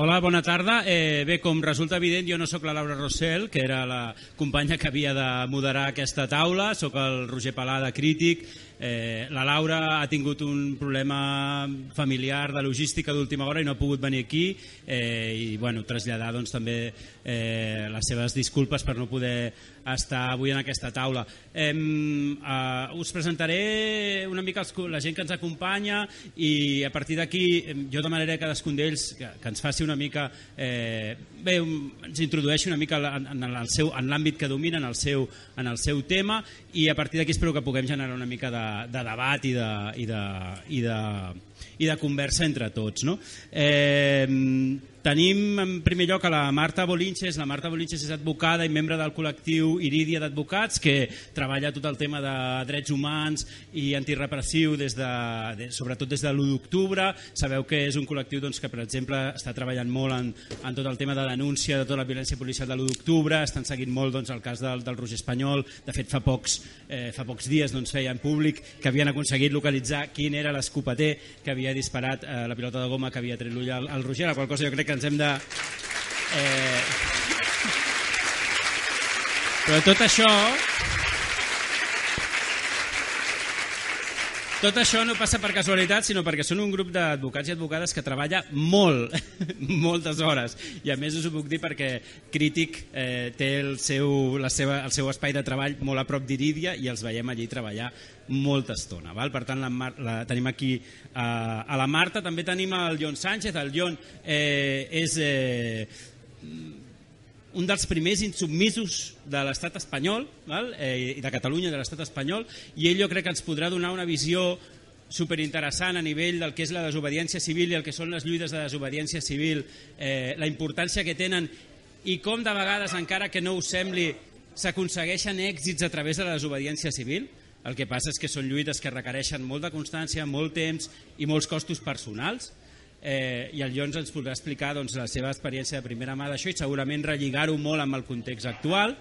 Hola, bona tarda. Eh, bé, com resulta evident, jo no sóc la Laura Rossell, que era la companya que havia de moderar aquesta taula, sóc el Roger Palada, crític, Eh, la Laura ha tingut un problema familiar de logística d'última hora i no ha pogut venir aquí eh, i bueno, traslladar doncs, també eh, les seves disculpes per no poder estar avui en aquesta taula. Eh, eh, us presentaré una mica els, la gent que ens acompanya i a partir d'aquí jo demanaré a cadascun d'ells que, que ens faci una mica eh, bé, un, ens introdueixi una mica en, en l'àmbit que domina en el seu, en el seu tema i a partir d'aquí espero que puguem generar una mica de, de debat i de, i de, i de, i de conversa entre tots. No? Eh, Tenim en primer lloc a la Marta Bolinches. La Marta Bolinches és advocada i membre del col·lectiu Iridia d'Advocats que treballa tot el tema de drets humans i antirepressiu des de, de, sobretot des de l'1 d'octubre. Sabeu que és un col·lectiu doncs, que, per exemple, està treballant molt en, en tot el tema de denúncia de tota la violència policial de l'1 d'octubre. Estan seguint molt doncs, el cas del, del Roger Espanyol. De fet, fa pocs, eh, fa pocs dies doncs, feien públic que havien aconseguit localitzar quin era l'escopeter que havia disparat eh, la pilota de goma que havia tret l'ull al, al Roger, la qual cosa jo crec que ens hem de... Eh... Però tot això... Tot això no passa per casualitat, sinó perquè són un grup d'advocats i advocades que treballa molt, moltes hores. I a més us ho puc dir perquè Crític eh, té el seu, la seva, el seu espai de treball molt a prop d'Iridia i els veiem allí treballar molta estona. Val? Per tant, la, la tenim aquí eh, a la Marta, també tenim el John Sánchez. El John eh, és... Eh, un dels primers insubmisos de l'estat espanyol val? Eh, i de Catalunya de l'estat espanyol i ell jo crec que ens podrà donar una visió superinteressant a nivell del que és la desobediència civil i el que són les lluites de desobediència civil, eh, la importància que tenen i com de vegades, encara que no us sembli, s'aconsegueixen èxits a través de la desobediència civil. El que passa és que són lluites que requereixen molta constància, molt temps i molts costos personals eh, i el Llons ens podrà explicar doncs, la seva experiència de primera mà d'això i segurament relligar-ho molt amb el context actual.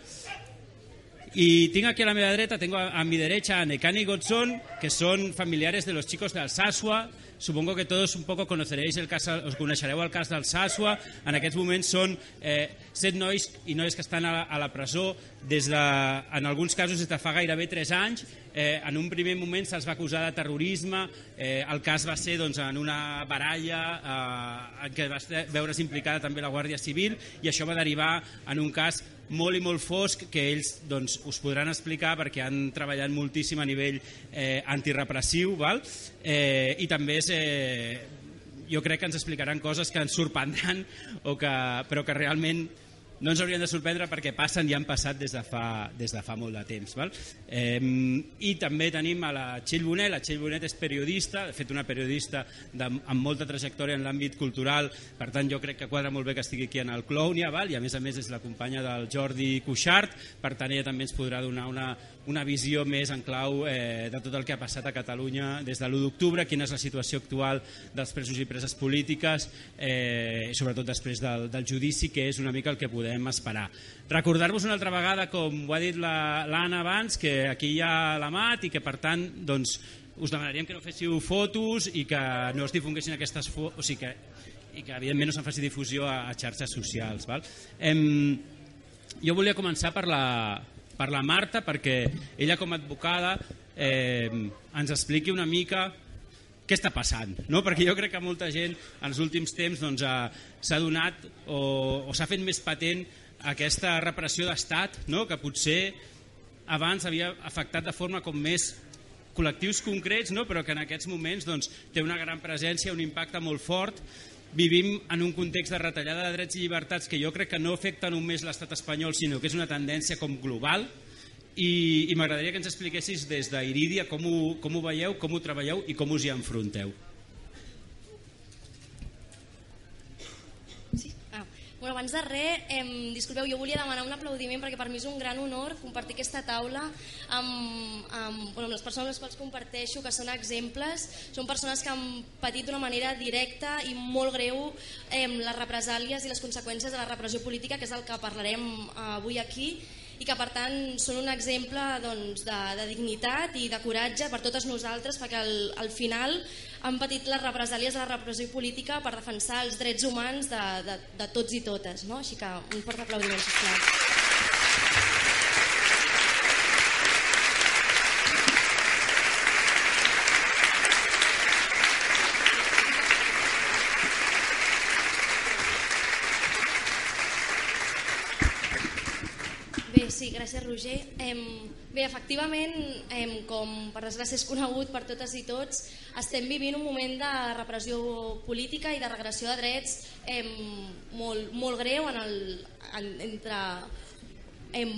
Y tengo aquí a la media dreta, tengo a, a mi derecha a Nekani Godson, que son familiares de los chicos de Alsasua. Supongo que todos un poco conoceréis el cas, os coneixereu el cas d'Alsasua. En aquests moments són eh, set nois i noies que estan a, a la presó des de, en alguns casos des de fa gairebé 3 anys eh, en un primer moment se'ls va acusar de terrorisme, eh, el cas va ser doncs, en una baralla eh, en què va veure's implicada també la Guàrdia Civil i això va derivar en un cas molt i molt fosc que ells doncs, us podran explicar perquè han treballat moltíssim a nivell eh, antirepressiu val? Eh, i també és, eh, jo crec que ens explicaran coses que ens sorprendran o que, però que realment no ens haurien de sorprendre perquè passen i han passat des de fa, des de fa molt de temps. Val? Eh, I també tenim a la Txell Bonet, la Txell Bonet és periodista, de fet una periodista de, amb molta trajectòria en l'àmbit cultural, per tant jo crec que quadra molt bé que estigui aquí en el Clownia, val? i a més a més és la companya del Jordi Cuixart, per tant ella també ens podrà donar una, una visió més en clau eh, de tot el que ha passat a Catalunya des de l'1 d'octubre, quina és la situació actual dels presos i preses polítiques, eh, sobretot després del, del judici, que és una mica el que podem esperar. Recordar-vos una altra vegada, com ho ha dit l'Anna la, abans, que aquí hi ha l'Amat i que per tant doncs, us demanaríem que no féssiu fotos i que no es difonguessin aquestes fotos, o sigui que, i que evidentment no se'n faci difusió a, a xarxes socials. Val? Em, jo volia començar per la, per la Marta perquè ella com a advocada eh, ens expliqui una mica què està passant, no? perquè jo crec que molta gent en els últims temps doncs, s'ha donat o, o s'ha fet més patent aquesta repressió d'estat no? que potser abans havia afectat de forma com més col·lectius concrets, no? però que en aquests moments doncs, té una gran presència, un impacte molt fort vivim en un context de retallada de drets i llibertats que jo crec que no afecta només l'estat espanyol, sinó que és una tendència com global, i, i m'agradaria que ens expliquessis des d'Iridia com, ho, com ho veieu, com ho treballeu i com us hi enfronteu. Bueno, abans de res, eh, disculpeu, jo volia demanar un aplaudiment perquè per mi és un gran honor compartir aquesta taula amb, amb, bueno, amb les persones amb les quals comparteixo, que són exemples, són persones que han patit d'una manera directa i molt greu eh, les represàlies i les conseqüències de la repressió política, que és el que parlarem eh, avui aquí, i que per tant són un exemple doncs, de, de dignitat i de coratge per totes nosaltres perquè al, al final han patit les represàlies de la repressió política per defensar els drets humans de, de, de tots i totes. No? Així que un fort aplaudiment, sisplau. Bé, sí, gràcies Em, bé, efectivament, em, com per desgràcia és conegut per totes i tots, estem vivint un moment de repressió política i de regressió de drets em, molt, molt greu en el, en, entre, em,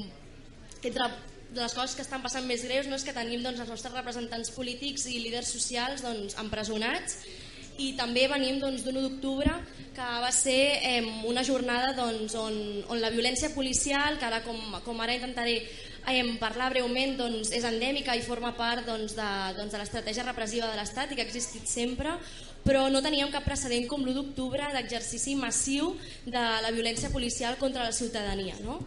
entre de les coses que estan passant més greus no és que tenim doncs, els nostres representants polítics i líders socials doncs, empresonats. I també venim doncs, d'un doncs, d'octubre que va ser eh, una jornada doncs, on, on la violència policial, que ara com, com ara intentaré eh, parlar breument, doncs, és endèmica i forma part doncs, de, doncs, de l'estratègia repressiva de l'Estat i que ha existit sempre, però no teníem cap precedent com l'1 d'octubre d'exercici massiu de la violència policial contra la ciutadania. No?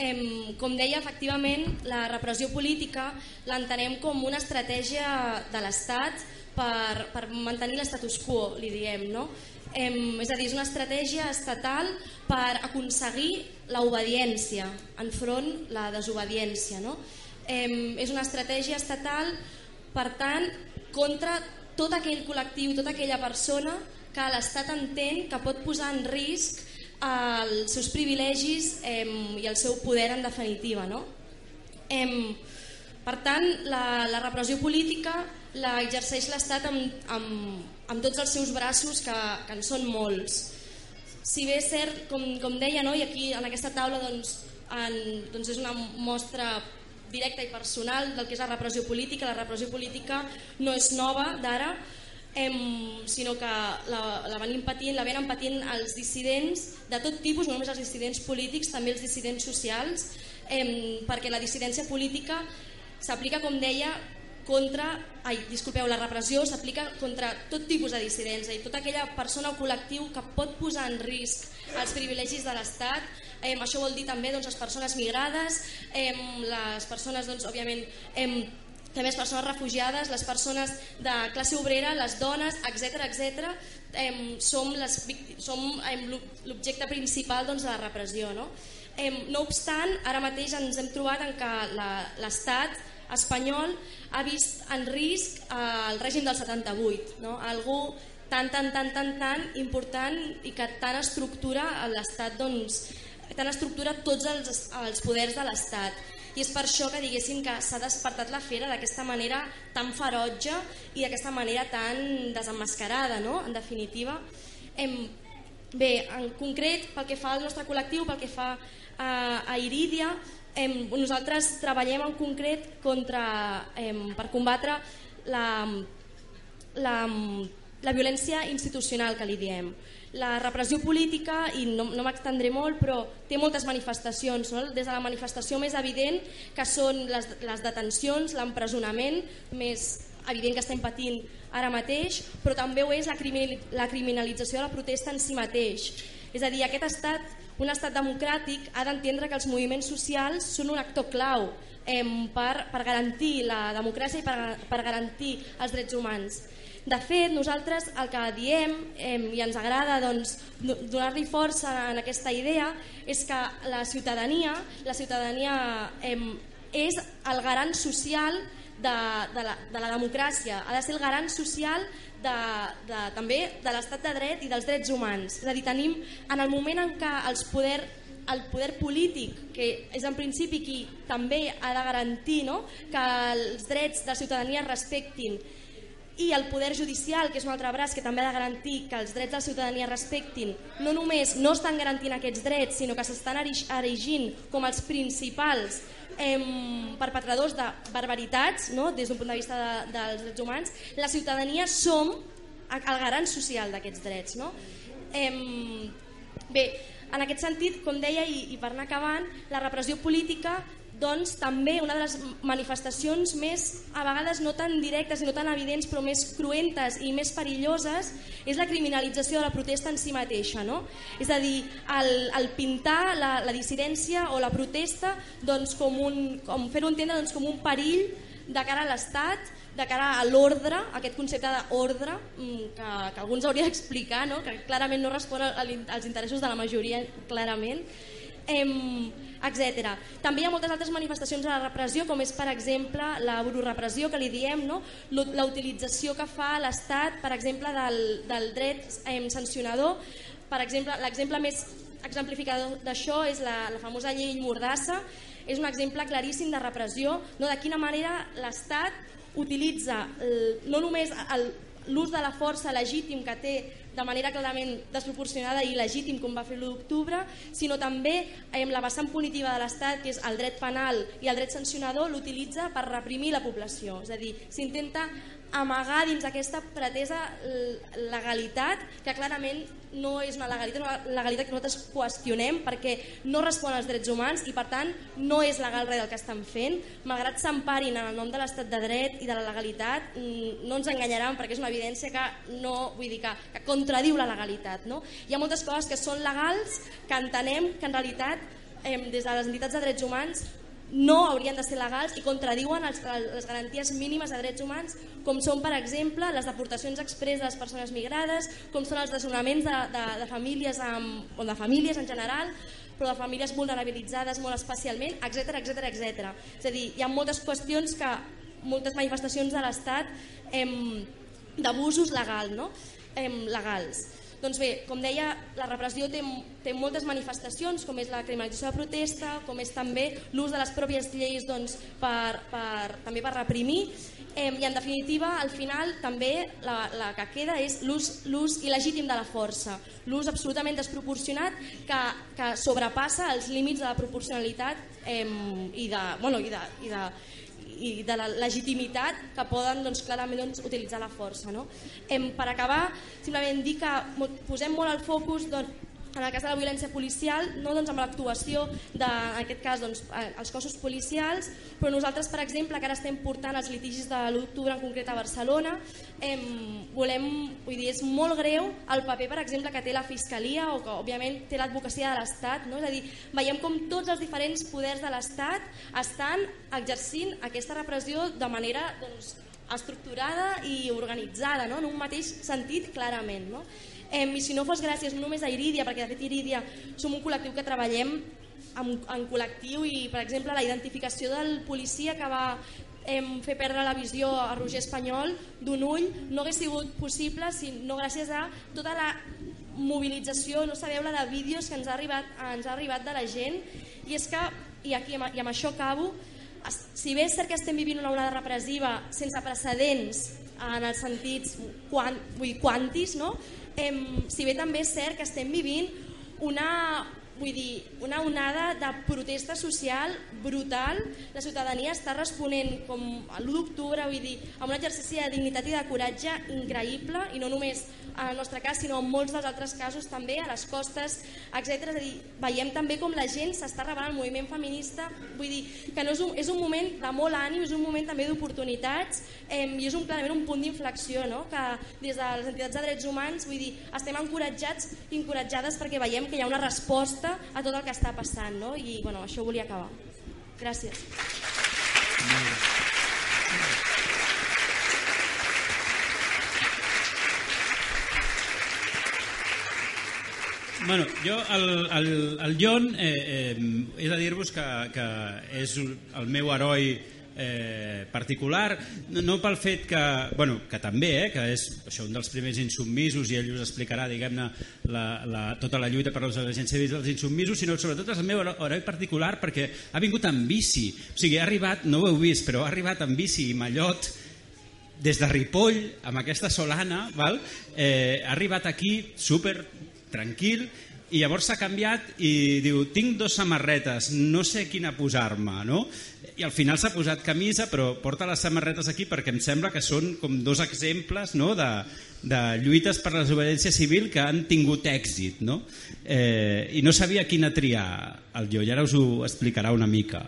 Eh, com deia, efectivament, la repressió política l'entenem com una estratègia de l'Estat per, per mantenir l'estatus quo, li diem. No? Eh, és a dir, és una estratègia estatal per aconseguir l'obediència enfront la desobediència. No? Eh, és una estratègia estatal, per tant, contra tot aquell col·lectiu, tota aquella persona que l'Estat entén que pot posar en risc els seus privilegis eh, i el seu poder en definitiva. No? Eh, per tant, la, la repressió política la exerceix l'Estat amb, amb, amb tots els seus braços, que, que en són molts. Si bé és cert, com, com deia, no? i aquí en aquesta taula doncs, en, doncs és una mostra directa i personal del que és la repressió política. La repressió política no és nova d'ara, em, sinó que la, la venim patint, la venen patint els dissidents de tot tipus, no només els dissidents polítics, també els dissidents socials, em, perquè la dissidència política s'aplica, com deia, contra, ai, disculpeu, la repressió s'aplica contra tot tipus de dissidents, i tota aquella persona o col·lectiu que pot posar en risc els privilegis de l'Estat, eh, això vol dir també doncs, les persones migrades, eh, les persones, doncs, òbviament, eh, també les persones refugiades, les persones de classe obrera, les dones, etc etc. Eh, som les, som eh, l'objecte principal doncs, de la repressió. No? Eh, no obstant, ara mateix ens hem trobat en que l'Estat espanyol ha vist en risc el règim del 78, no? algú tan, tan, tan, tan, tan important i que tan estructura l'Estat, doncs, tan estructura tots els, els poders de l'Estat. I és per això que diguéssim que s'ha despertat la fera d'aquesta manera tan ferotge i d'aquesta manera tan desenmascarada, no? en definitiva. Em, bé, en concret, pel que fa al nostre col·lectiu, pel que fa a, a Irídia, Em, nosaltres treballem en concret contra, em, per combatre la, la, la violència institucional que li diem. La repressió política, i no, no m'extendré molt, però té moltes manifestacions. No? Des de la manifestació més evident, que són les, les detencions, l'empresonament, més evident que estem patint ara mateix, però també ho és la, criminalització de la protesta en si mateix. És a dir, aquest estat un estat democràtic ha d'entendre que els moviments socials són un actor clau eh, per, per garantir la democràcia i per, per garantir els drets humans. De fet, nosaltres el que diem eh, i ens agrada doncs, donar-li força en aquesta idea és que la ciutadania, la ciutadania eh, és el garant social de, de, la, de la democràcia, ha de ser el garant social de, de, també de l'estat de dret i dels drets humans. És a dir, tenim en el moment en què els poder, el poder polític, que és en principi qui també ha de garantir no? que els drets de la ciutadania es respectin, i el poder judicial, que és un altre braç que també ha de garantir que els drets de la ciutadania respectin, no només no estan garantint aquests drets, sinó que s'estan erigint com els principals eh, perpetradors de barbaritats no? des d'un punt de vista de, dels drets humans, la ciutadania som el garant social d'aquests drets. No? Eh, bé, en aquest sentit, com deia, i, i per anar acabant, la repressió política doncs també una de les manifestacions més, a vegades no tan directes i no tan evidents, però més cruentes i més perilloses, és la criminalització de la protesta en si mateixa. No? És a dir, el, el pintar la, la dissidència o la protesta doncs, com, un, com fer-ho entendre doncs, com un perill de cara a l'Estat, de cara a l'ordre, aquest concepte d'ordre mm, que, que alguns hauria d'explicar, no? que clarament no respon als interessos de la majoria, clarament, etc. També hi ha moltes altres manifestacions de la repressió, com és per exemple la burorepressió que li diem, no? la utilització que fa l'Estat, per exemple, del, del dret eh, sancionador. Per exemple, l'exemple més exemplificador d'això és la, la famosa llei Mordassa, és un exemple claríssim de repressió, no? de quina manera l'Estat utilitza el, no només l'ús de la força legítim que té de manera clarament desproporcionada i legítim com va fer l'1 d'octubre, sinó també amb la vessant punitiva de l'Estat, que és el dret penal i el dret sancionador, l'utilitza per reprimir la població. És a dir, s'intenta amagar dins aquesta pretesa legalitat que clarament no és una legalitat, una legalitat que nosaltres qüestionem perquè no respon als drets humans i per tant no és legal res del que estan fent malgrat s'emparin en el nom de l'estat de dret i de la legalitat mm, no ens enganyaran perquè és una evidència que no vull dir que, que contradiu la legalitat no? hi ha moltes coses que són legals que entenem que en realitat eh, des de les entitats de drets humans no haurien de ser legals i contradiuen els, les garanties mínimes de drets humans com són per exemple les deportacions express de les persones migrades com són els desnonaments de, de, de famílies amb, o de famílies en general però de famílies vulnerabilitzades molt especialment, etc etc etc. És a dir, hi ha moltes qüestions que moltes manifestacions de l'Estat d'abusos legal, no? em, legals. Doncs bé, com deia, la repressió té, té moltes manifestacions, com és la criminalització de protesta, com és també l'ús de les pròpies lleis doncs, per, per, també per reprimir, eh, i en definitiva, al final, també la, la que queda és l'ús il·legítim de la força, l'ús absolutament desproporcionat que, que sobrepassa els límits de la proporcionalitat eh, i de, bueno, i de, i de i de la legitimitat que poden doncs, clarament doncs, utilitzar la força. No? Em, per acabar, simplement dir que posem molt el focus doncs, en el cas de la violència policial, no doncs amb l'actuació en aquest cas, doncs, els cossos policials, però nosaltres, per exemple, que ara estem portant els litigis de l'octubre, en concret a Barcelona, em, volem, vull dir, és molt greu el paper, per exemple, que té la Fiscalia o que, òbviament, té l'advocacia de l'Estat, no? és a dir, veiem com tots els diferents poders de l'Estat estan exercint aquesta repressió de manera doncs, estructurada i organitzada, no? en un mateix sentit clarament. No? Eh, I si no fos gràcies no només a Irídia, perquè de fet Irídia som un col·lectiu que treballem en, en col·lectiu i, per exemple, la identificació del policia que va eh, fer perdre la visió a Roger Espanyol d'un ull no hagués sigut possible si no gràcies a tota la mobilització, no sabeu la de vídeos que ens ha arribat, ens ha arribat de la gent i és que, i, aquí, i amb això acabo, si bé és cert que estem vivint una onada repressiva sense precedents en els sentits quant, vull quantis, no? Eh, si bé també és cert que estem vivint una, vull dir, una onada de protesta social brutal. La ciutadania està responent com l'1 d'octubre, vull dir, amb un exercici de dignitat i de coratge increïble i no només en el nostre cas, sinó en molts dels altres casos també, a les costes, etc. És a dir, veiem també com la gent s'està rebel·lant al moviment feminista, vull dir que no és un, és un moment de molt ànim, és un moment també d'oportunitats eh, i és un, clarament un punt d'inflexió, no? que des de les entitats de drets humans vull dir, estem encoratjats i encoratjades perquè veiem que hi ha una resposta a tot el que està passant no? i bueno, això volia acabar. Gràcies. Bueno, jo, el, el, el John, eh, eh, he de dir-vos que, que és el meu heroi eh, particular, no pel fet que, bueno, que també, eh, que és això, un dels primers insubmisos i ell us explicarà diguem-ne la, la, tota la lluita per les agents civils dels insubmisos, sinó sobretot és el meu heroi particular perquè ha vingut amb bici, o sigui, ha arribat, no ho heu vist, però ha arribat amb bici i mallot des de Ripoll, amb aquesta solana, val? Eh, ha arribat aquí super tranquil, i llavors s'ha canviat i diu, tinc dos samarretes, no sé quina posar-me, no? I al final s'ha posat camisa, però porta les samarretes aquí perquè em sembla que són com dos exemples no? de, de lluites per la desobediència civil que han tingut èxit, no? Eh, I no sabia quina triar el jo, i ara us ho explicarà una mica.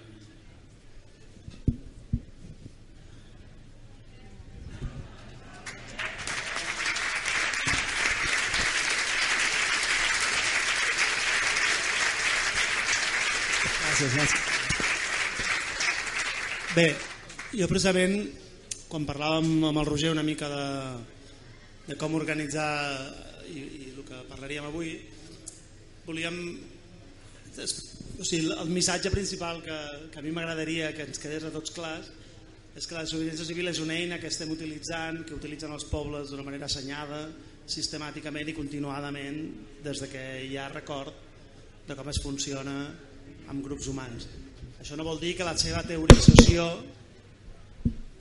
Gràcies, gràcies. Bé, jo precisament, quan parlàvem amb el Roger una mica de, de com organitzar i, i el que parlaríem avui, volíem... O sigui, el missatge principal que, que a mi m'agradaria que ens quedés a tots clars és que la desobediència civil és una eina que estem utilitzant, que utilitzen els pobles d'una manera assenyada, sistemàticament i continuadament des de que hi ha record de com es funciona amb grups humans. Això no vol dir que la seva teorització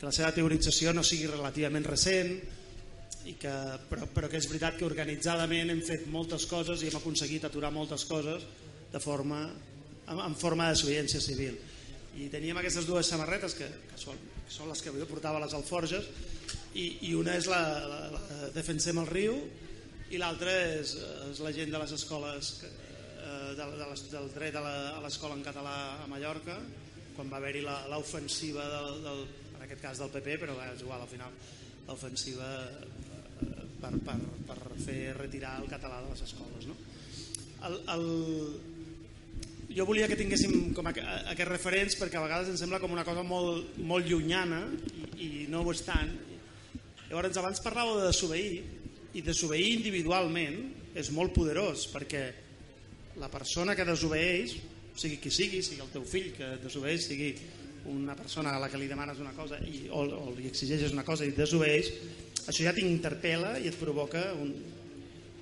que la seva teorització no sigui relativament recent i que, però, però que és veritat que organitzadament hem fet moltes coses i hem aconseguit aturar moltes coses de forma, en, en forma de desobediència civil i teníem aquestes dues samarretes que, que, són, que són les que jo portava les alforges i, i una és la, la, la Defensem el riu i l'altra és, és la gent de les escoles que, de, de les, del dret a l'escola en català a Mallorca quan va haver-hi l'ofensiva del, del, en aquest cas del PP però és igual al final l'ofensiva eh, per, per, per fer retirar el català de les escoles no? el, el, jo volia que tinguéssim com a, aquests referents perquè a vegades em sembla com una cosa molt, molt llunyana i, i no ho és tant. Llavors abans parlàveu de desobeir i desobeir individualment és molt poderós perquè la persona que desobeeix, sigui qui sigui, sigui el teu fill que desobeeix, sigui una persona a la que li demanes una cosa i, o, o li exigeixes una cosa i desobeeix, això ja t'interpel·la i et provoca un,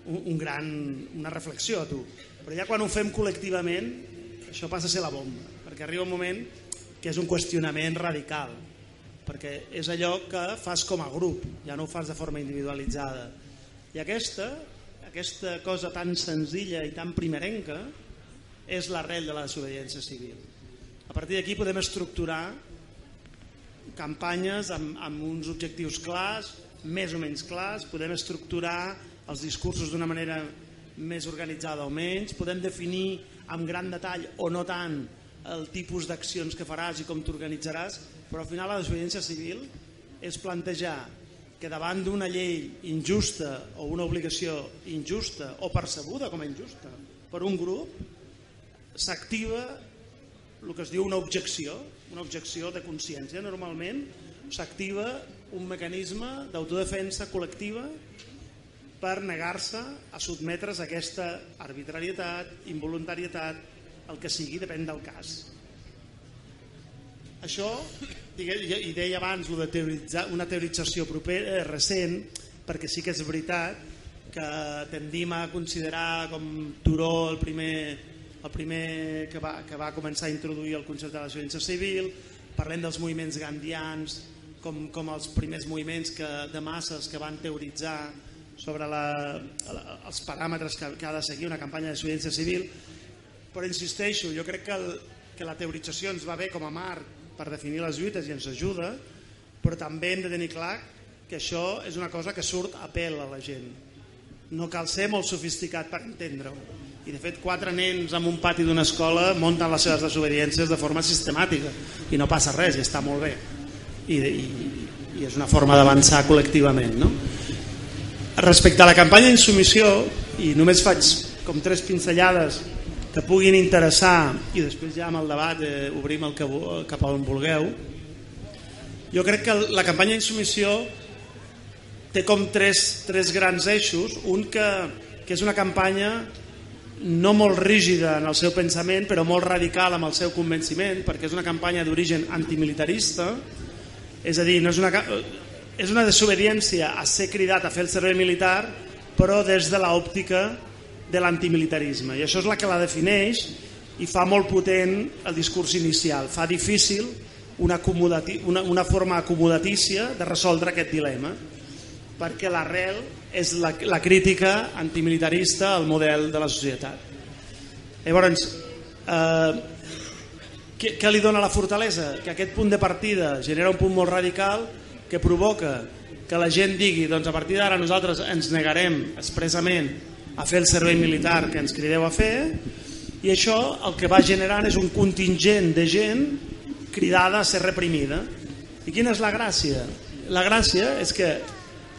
un, un gran, una reflexió a tu. Però ja quan ho fem col·lectivament això passa a ser la bomba, perquè arriba un moment que és un qüestionament radical, perquè és allò que fas com a grup, ja no ho fas de forma individualitzada. I aquesta, aquesta cosa tan senzilla i tan primerenca és l'arrel de la desobediència civil. A partir d'aquí podem estructurar campanyes amb, amb uns objectius clars, més o menys clars, podem estructurar els discursos d'una manera més organitzada o menys, podem definir amb gran detall o no tant el tipus d'accions que faràs i com t'organitzaràs, però al final la desobediència civil és plantejar que davant d'una llei injusta o una obligació injusta o percebuda com a injusta per un grup s'activa el que es diu una objecció, una objecció de consciència normalment, s'activa un mecanisme d'autodefensa col·lectiva per negar-se a sotmetre's a aquesta arbitrarietat, involuntarietat, el que sigui, depèn del cas. Això, i deia abans, de teoritzar, una teorització propera, eh, recent, perquè sí que és veritat que tendim a considerar com Turó el primer, el primer que, va, que va començar a introduir el concepte de la ciència civil, parlem dels moviments gandians com, com els primers moviments que, de masses que van teoritzar sobre la, la, els paràmetres que, que ha de seguir una campanya de desobediència civil, però insisteixo, jo crec que, el, que la teorització ens va bé com a marc per definir les lluites i ens ajuda, però també hem de tenir clar que això és una cosa que surt a pèl a la gent. No cal ser molt sofisticat per entendre-ho. I de fet quatre nens en un pati d'una escola munten les seves desobediències de forma sistemàtica i no passa res i està molt bé. I, i, i és una forma d'avançar col·lectivament. No? Respecte a la campanya d'insumissió, i només faig com tres pinzellades que puguin interessar i després ja amb el debat eh, obrim el que, cap on vulgueu, jo crec que la campanya d'insumissió té com tres, tres grans eixos, un que, que és una campanya no molt rígida en el seu pensament, però molt radical amb el seu convenciment, perquè és una campanya d'origen antimilitarista, és a dir, no és una, és una desobediència a ser cridat a fer el servei militar però des de l'òptica de l'antimilitarisme. I això és la que la defineix i fa molt potent el discurs inicial. Fa difícil una, una, una forma acomodatícia de resoldre aquest dilema perquè l'arrel és la, la crítica antimilitarista al model de la societat. Llavors eh, què, què li dona la fortalesa? que aquest punt de partida genera un punt molt radical que provoca que la gent digui doncs a partir d'ara nosaltres ens negarem expressament a fer el servei militar que ens crideu a fer i això el que va generant és un contingent de gent cridada a ser reprimida. I quina és la gràcia? La gràcia és que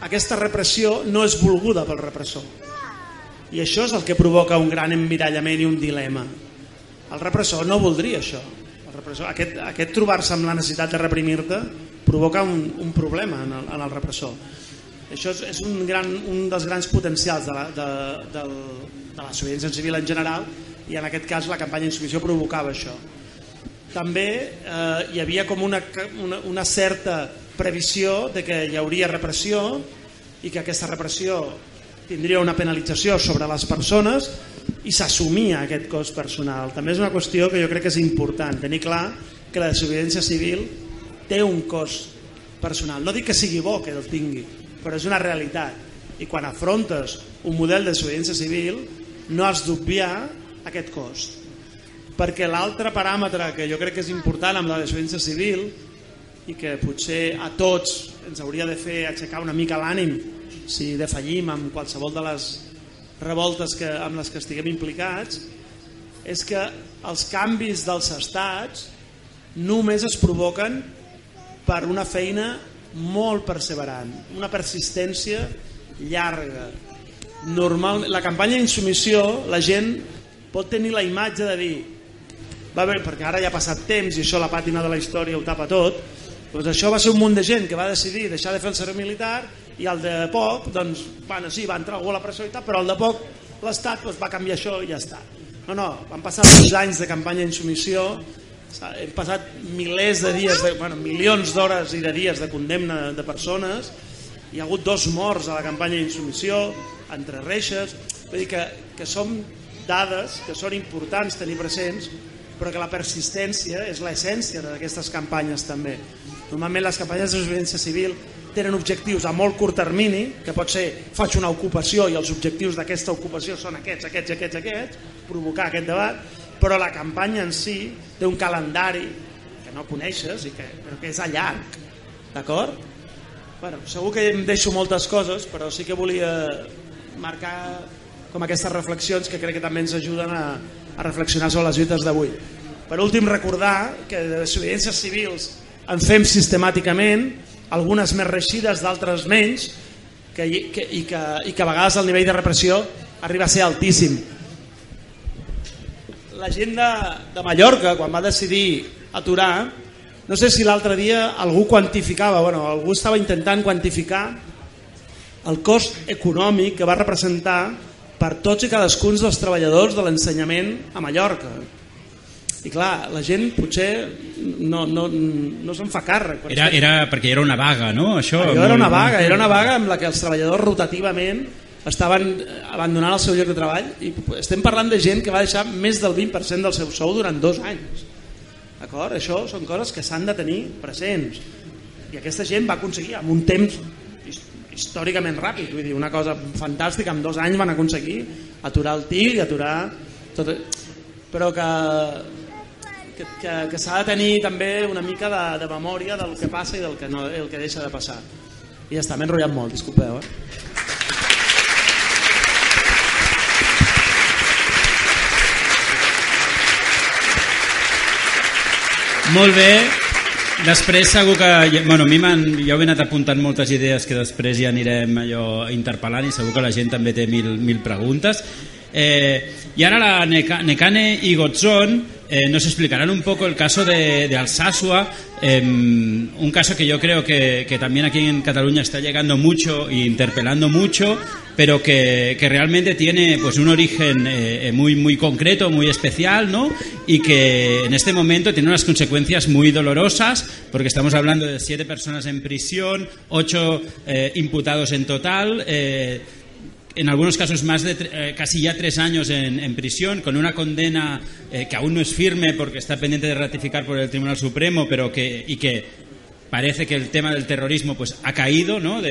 aquesta repressió no és volguda pel repressor. I això és el que provoca un gran emmirallament i un dilema. El repressor no voldria això. El repressor, aquest, aquest trobar-se amb la necessitat de reprimir-te provoca un, un problema en el, en el repressor. Això és, és un, gran, un dels grans potencials de la, de, de, de la desobediència civil en general i en aquest cas la campanya d'insubmissió provocava això. També eh, hi havia com una, una, una certa previsió de que hi hauria repressió i que aquesta repressió tindria una penalització sobre les persones i s'assumia aquest cost personal. També és una qüestió que jo crec que és important, tenir clar que la desobediència civil té un cost personal. No dic que sigui bo que el tingui, però és una realitat. I quan afrontes un model de desobediència civil no has d'obviar aquest cost. Perquè l'altre paràmetre que jo crec que és important amb la desobediència civil i que potser a tots ens hauria de fer aixecar una mica l'ànim si defallim amb qualsevol de les revoltes que, amb les que estiguem implicats és que els canvis dels estats només es provoquen per una feina molt perseverant, una persistència llarga. Normal, la campanya d'insumissió, la gent pot tenir la imatge de dir va bé, perquè ara ja ha passat temps i això la pàtina de la història ho tapa tot, doncs això va ser un munt de gent que va decidir deixar de fer el servei militar i el de poc, doncs, bueno, sí, va entrar algú a la presó i tal, però el de poc l'Estat doncs, va canviar això i ja està. No, no, van passar uns anys de campanya d'insumissió, hem passat milers de dies, de, bueno, milions d'hores i de dies de condemna de persones, hi ha hagut dos morts a la campanya d'insumissió, entre reixes, vull dir que, que són dades que són importants tenir presents, però que la persistència és l'essència d'aquestes campanyes també. Normalment les campanyes de desobediència civil tenen objectius a molt curt termini, que pot ser faig una ocupació i els objectius d'aquesta ocupació són aquests, aquests, aquests, aquests, provocar aquest debat, però la campanya en si té un calendari que no coneixes i que, però que és a llarg, d'acord? Bueno, segur que em deixo moltes coses, però sí que volia marcar com aquestes reflexions que crec que també ens ajuden a, a reflexionar sobre les lluites d'avui. Per últim, recordar que de desobediències civils en fem sistemàticament, algunes més reixides, d'altres menys, que, que, i, que, i que a vegades el nivell de repressió arriba a ser altíssim. La gent de, de Mallorca, quan va decidir aturar, no sé si l'altre dia algú quantificava, bueno, algú estava intentant quantificar el cost econòmic que va representar per tots i cadascun dels treballadors de l'ensenyament a Mallorca. I clar, la gent potser no, no, no se'n fa càrrec. Era, era perquè era una vaga, no? Això, Allò era una vaga, era una vaga amb la que els treballadors rotativament estaven abandonant el seu lloc de treball i estem parlant de gent que va deixar més del 20% del seu sou durant dos anys. D'acord? Això són coses que s'han de tenir presents. I aquesta gent va aconseguir amb un temps històricament ràpid, vull dir, una cosa fantàstica, en dos anys van aconseguir aturar el tir i aturar tot... però que, que, que, que s'ha de tenir també una mica de, de memòria del que passa i del que, no, el que deixa de passar i ja està, m'he enrotllat molt, disculpeu eh? Molt bé, Després segur que... Bueno, a mi jo he anat apuntant moltes idees que després ja anirem allò interpel·lant i segur que la gent també té mil, mil preguntes. Eh, y ahora la Nekane y Gotzón eh, nos explicarán un poco el caso de, Alsasua, eh, un caso que yo creo que, también aquí en Cataluña está llegando mucho e interpelando mucho, pero que, realmente tiene pues un origen eh, muy, muy concreto, muy especial, ¿no? Y que en este momento tiene unas consecuencias muy dolorosas, porque estamos hablando de siete personas en prisión, ocho eh, imputados en total. En algunos casos más de eh, casi ya tres años en, en prisión, con una condena eh, que aún no es firme porque está pendiente de ratificar por el Tribunal Supremo, pero que y que parece que el tema del terrorismo pues ha caído, ¿no?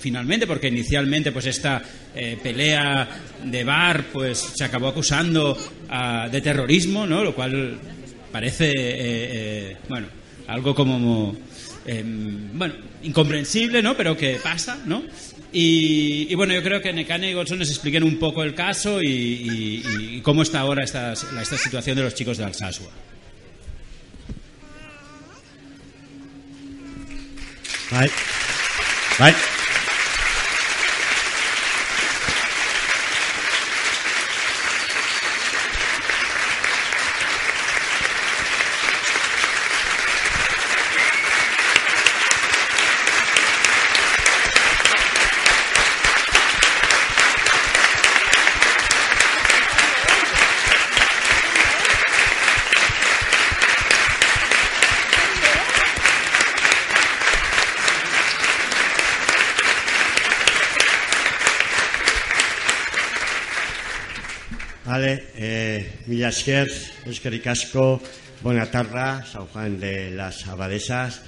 Finalmente, porque inicialmente pues esta eh, pelea de bar pues se acabó acusando uh, de terrorismo, ¿no? Lo cual parece eh, bueno algo como bueno incomprensible, ¿no? Pero que pasa, ¿no? Y, bueno, yo creo que Nekane y Golson nos expliquen un poco el caso y, cómo está ahora esta, situación de los chicos de Alsasua. Right. Right. Vale, eh, mila esker, eskerrik San Juan de las Abadesas.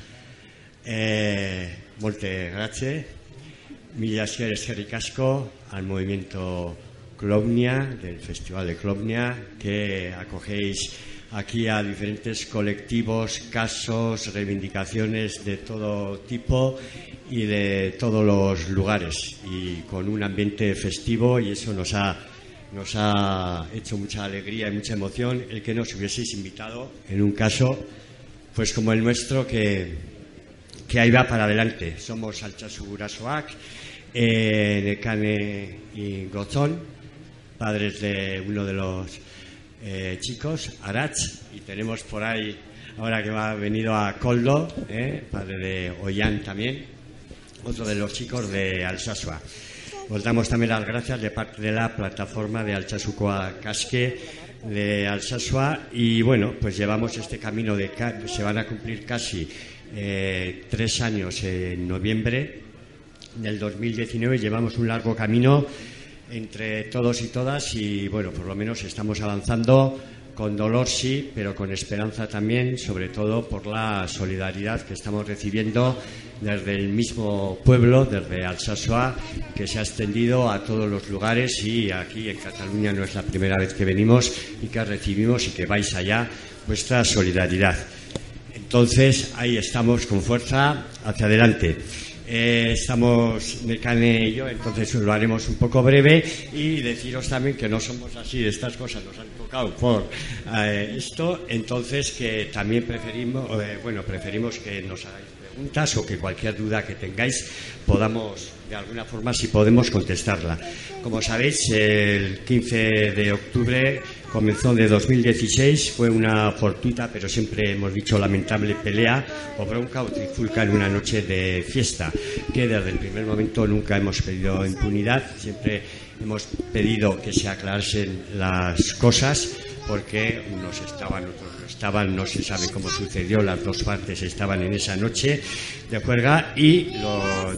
Eh, molte grazie. Mila esker, al movimiento Clomnia, del Festival de Clomnia, que acogéis aquí a diferentes colectivos, casos, reivindicaciones de todo tipo y de todos los lugares y con un ambiente festivo y eso nos ha nos ha hecho mucha alegría y mucha emoción el que nos hubieseis invitado en un caso pues como el nuestro que, que ahí va para adelante. Somos Alchasugurasoak, eh, Necane y Gozón, padres de uno de los eh, chicos, Arach, y tenemos por ahí, ahora que ha venido a Coldo, eh, padre de Ollán también, otro de los chicos de Alsasua. Os damos también las gracias de parte de la plataforma de Alchasucoa Casque de Alsasua y bueno, pues llevamos este camino de se van a cumplir casi eh, tres años en noviembre del 2019 llevamos un largo camino entre todos y todas y bueno, por lo menos estamos avanzando con dolor sí, pero con esperanza también, sobre todo por la solidaridad que estamos recibiendo desde el mismo pueblo, desde Alsasua, que se ha extendido a todos los lugares y aquí en Cataluña no es la primera vez que venimos y que recibimos y que vais allá vuestra solidaridad. Entonces, ahí estamos con fuerza hacia adelante. Eh, estamos Mecane y yo, entonces lo haremos un poco breve y deciros también que no somos así, estas cosas nos han tocado por eh, esto, entonces que también preferimos, eh, bueno, preferimos que nos hagáis preguntas o que cualquier duda que tengáis podamos, de alguna forma, si podemos contestarla. Como sabéis, el 15 de octubre comenzó de 2016, fue una fortuita, pero siempre hemos dicho lamentable pelea o bronca o trifulca en una noche de fiesta, que desde el primer momento nunca hemos pedido impunidad, siempre hemos pedido que se aclarasen las cosas porque unos estaban, otros no estaban, no se sabe cómo sucedió, las dos partes estaban en esa noche de juerga y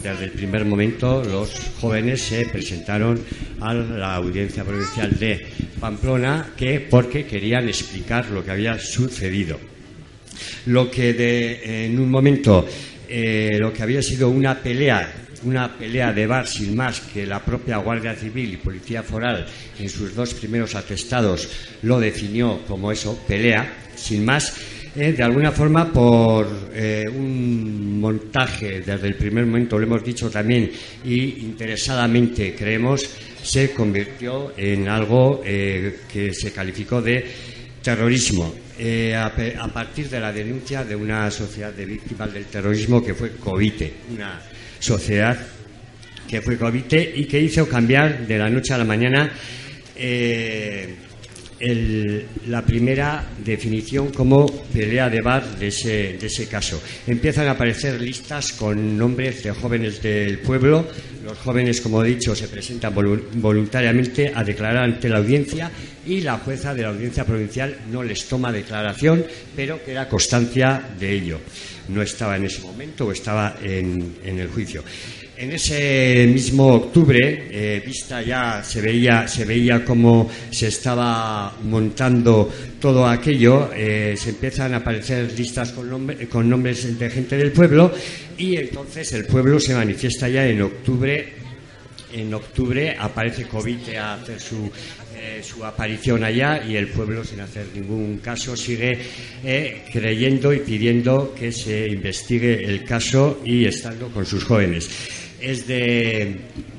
desde el primer momento los jóvenes se presentaron a la audiencia provincial de Pamplona que porque querían explicar lo que había sucedido. Lo que de, en un momento eh, lo que había sido una pelea una pelea de bar sin más que la propia Guardia Civil y Policía Foral en sus dos primeros atestados lo definió como eso, pelea, sin más, eh, de alguna forma por eh, un montaje desde el primer momento, lo hemos dicho también, y interesadamente creemos, se convirtió en algo eh, que se calificó de terrorismo. A, a, partir de la denuncia de una sociedad de víctimas del terrorismo que fue COVITE, una sociedad que fue COVITE y que hizo cambiar de la noche a la mañana eh, la primera definición como pelea de bar de ese, de ese caso. Empiezan a aparecer listas con nombres de jóvenes del pueblo. Los jóvenes, como he dicho, se presentan voluntariamente a declarar ante la audiencia y la jueza de la audiencia provincial no les toma declaración, pero queda constancia de ello. No estaba en ese momento o estaba en, el juicio. En ese mismo octubre, eh, vista ya, se veía, se veía cómo se estaba montando todo aquello, eh, se empiezan a aparecer listas con, con nombres de gente del pueblo y entonces el pueblo se manifiesta ya en octubre en octubre aparece COVID a hacer su eh, su aparición allá y el pueblo, sin hacer ningún caso, sigue creyendo y pidiendo que se investigue el caso y estando con sus jóvenes. Es de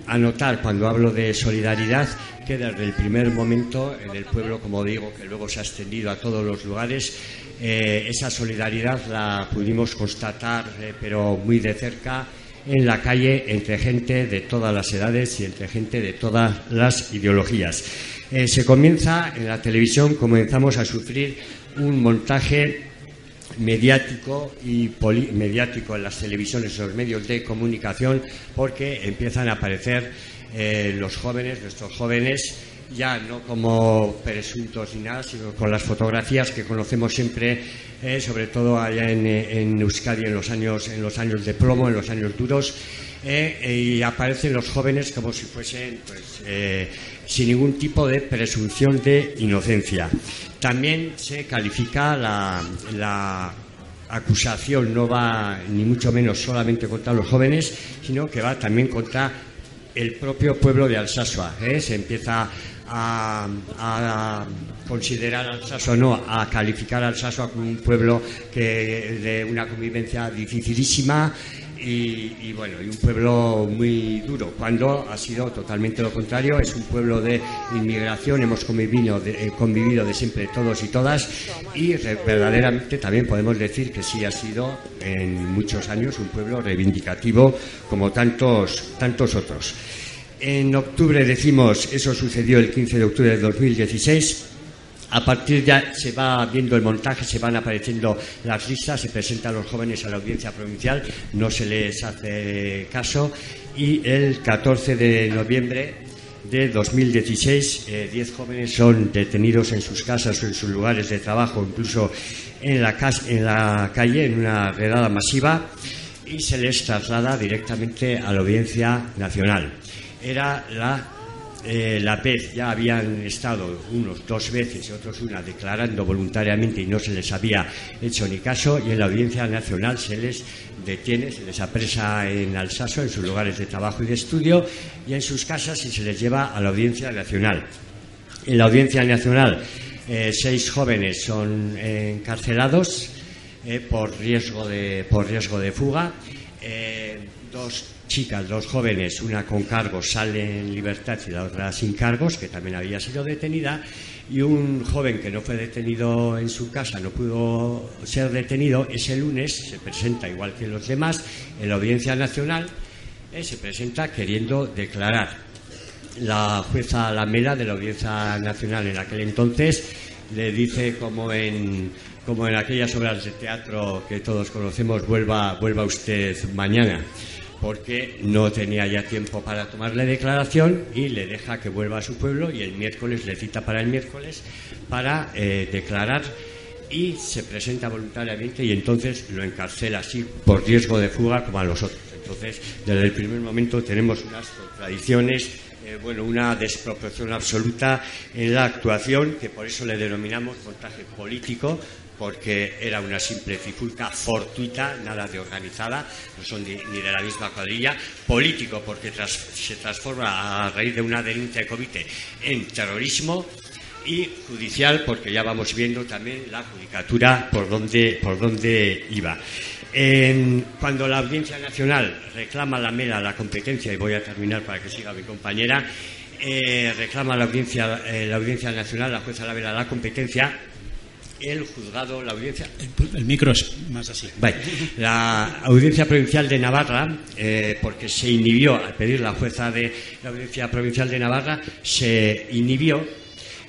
anotar, cuando hablo de solidaridad, que desde el primer momento en el pueblo, como digo, que luego se ha extendido a todos los lugares, eh, esa solidaridad la pudimos constatar, pero muy de cerca, en la calle entre gente de todas las edades y entre gente de todas las ideologías. Eh, se comienza en la televisión, comenzamos a sufrir un montaje mediático y mediático en las televisiones, en los medios de comunicación, porque empiezan a aparecer eh, los jóvenes, nuestros jóvenes, ya no como presuntos ni nada, sino con las fotografías que conocemos siempre, eh, sobre todo allá en, en, Euskadi en los años en los años de plomo, en los años duros, eh, y aparecen los jóvenes como si fuesen pues, eh, sin ningún tipo de presunción de inocencia. También se califica la, la acusación, no va ni mucho menos solamente contra los jóvenes, sino que va también contra el propio pueblo de Alsasua. ¿eh? Se empieza a, considerar Alsasua, no, a calificar Alsasua como un pueblo que de una convivencia dificilísima y, bueno, y un pueblo muy duro, cuando ha sido totalmente lo contrario, es un pueblo de inmigración, hemos convivido de, eh, siempre todos y todas y verdaderamente también podemos decir que sí ha sido en muchos años un pueblo reivindicativo como tantos, tantos otros. En octubre decimos, eso sucedió el 15 de octubre de 2016, a partir ya se va viendo el montaje, se van apareciendo las listas, se presentan los jóvenes a la audiencia provincial, no se les hace caso y el 14 de noviembre de 2016 eh, 10 jóvenes son detenidos en sus casas o en sus lugares de trabajo, incluso en la, en la calle, en una redada masiva y se les traslada directamente a la audiencia nacional. Era la eh, la vez ya habían estado unos dos veces y otros una declarando voluntariamente y no se les había hecho ni caso y en la audiencia nacional se les detiene, se les apresa en Alsaso, en sus lugares de trabajo y de estudio y en sus casas y se les lleva a la audiencia nacional. En la audiencia nacional eh, seis jóvenes son encarcelados eh, por riesgo de por riesgo de fuga. Dos chicas, dos jóvenes, una con cargos sale en libertad y la otra sin cargos, que también había sido detenida, y un joven que no fue detenido en su casa, no pudo ser detenido, ese lunes se presenta igual que los demás en la Audiencia Nacional, eh, se presenta queriendo declarar. La jueza Lamela de la Audiencia Nacional en aquel entonces le dice como en como en aquellas obras de teatro que todos conocemos vuelva vuelva usted mañana porque no tenía ya tiempo para tomarle declaración y le deja que vuelva a su pueblo y el miércoles le cita para el miércoles para eh, declarar y se presenta voluntariamente y entonces lo encarcela así por riesgo de fuga como a los otros. Entonces, desde el primer momento tenemos unas contradicciones, eh, bueno, una desproporción absoluta en la actuación, que por eso le denominamos montaje político, porque era una simple trifulca fortuita, nada de organizada, no son ni, de la misma cuadrilla, político, porque se transforma a raíz de una denuncia de Covite en terrorismo, y judicial porque ya vamos viendo también la judicatura por donde por dónde iba. Cuando la Audiencia Nacional reclama la MELA la competencia, y voy a terminar para que siga mi compañera, eh, reclama la Audiencia, eh, la Audiencia Nacional, la jueza Lamela, la competencia, el juzgado, la Audiencia, El, el micro es más así. Vale. La Audiencia Provincial de Navarra, eh, porque se inhibió al pedir la jueza de la Audiencia Provincial de Navarra, se inhibió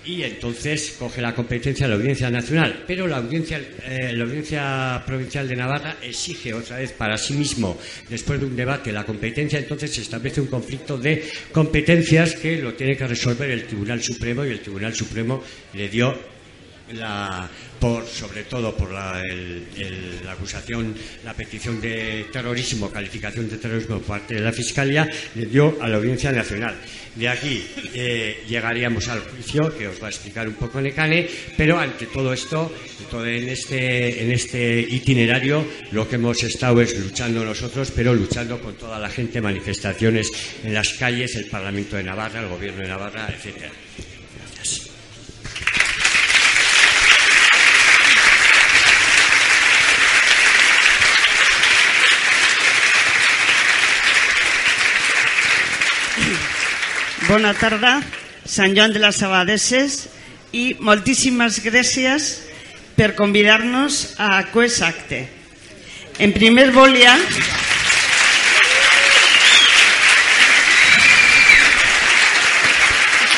y entonces coge la competencia de la Audiencia Nacional. Pero la Audiencia, eh, la Audiencia Provincial de Navarra exige otra vez para sí mismo, después de un debate, la competencia. Entonces se establece un conflicto de competencias que lo tiene que resolver el Tribunal Supremo y el Tribunal Supremo le dio la, por, sobre todo por la, acusación, la petición de terrorismo, calificación de terrorismo por parte de la Fiscalía, le dio a la Audiencia Nacional. De aquí eh, llegaríamos al juicio, que os va a explicar un poco Necane, pero ante todo esto, todo en este, en este itinerario, lo que hemos estado es luchando nosotros, pero luchando con toda la gente, manifestaciones en las calles, el Parlamento de Navarra, el Gobierno de Navarra, etcétera. Bona tarda, Sant Joan de les Abadesses i moltíssimes gràcies per convidar-nos a aquest acte. En primer volia...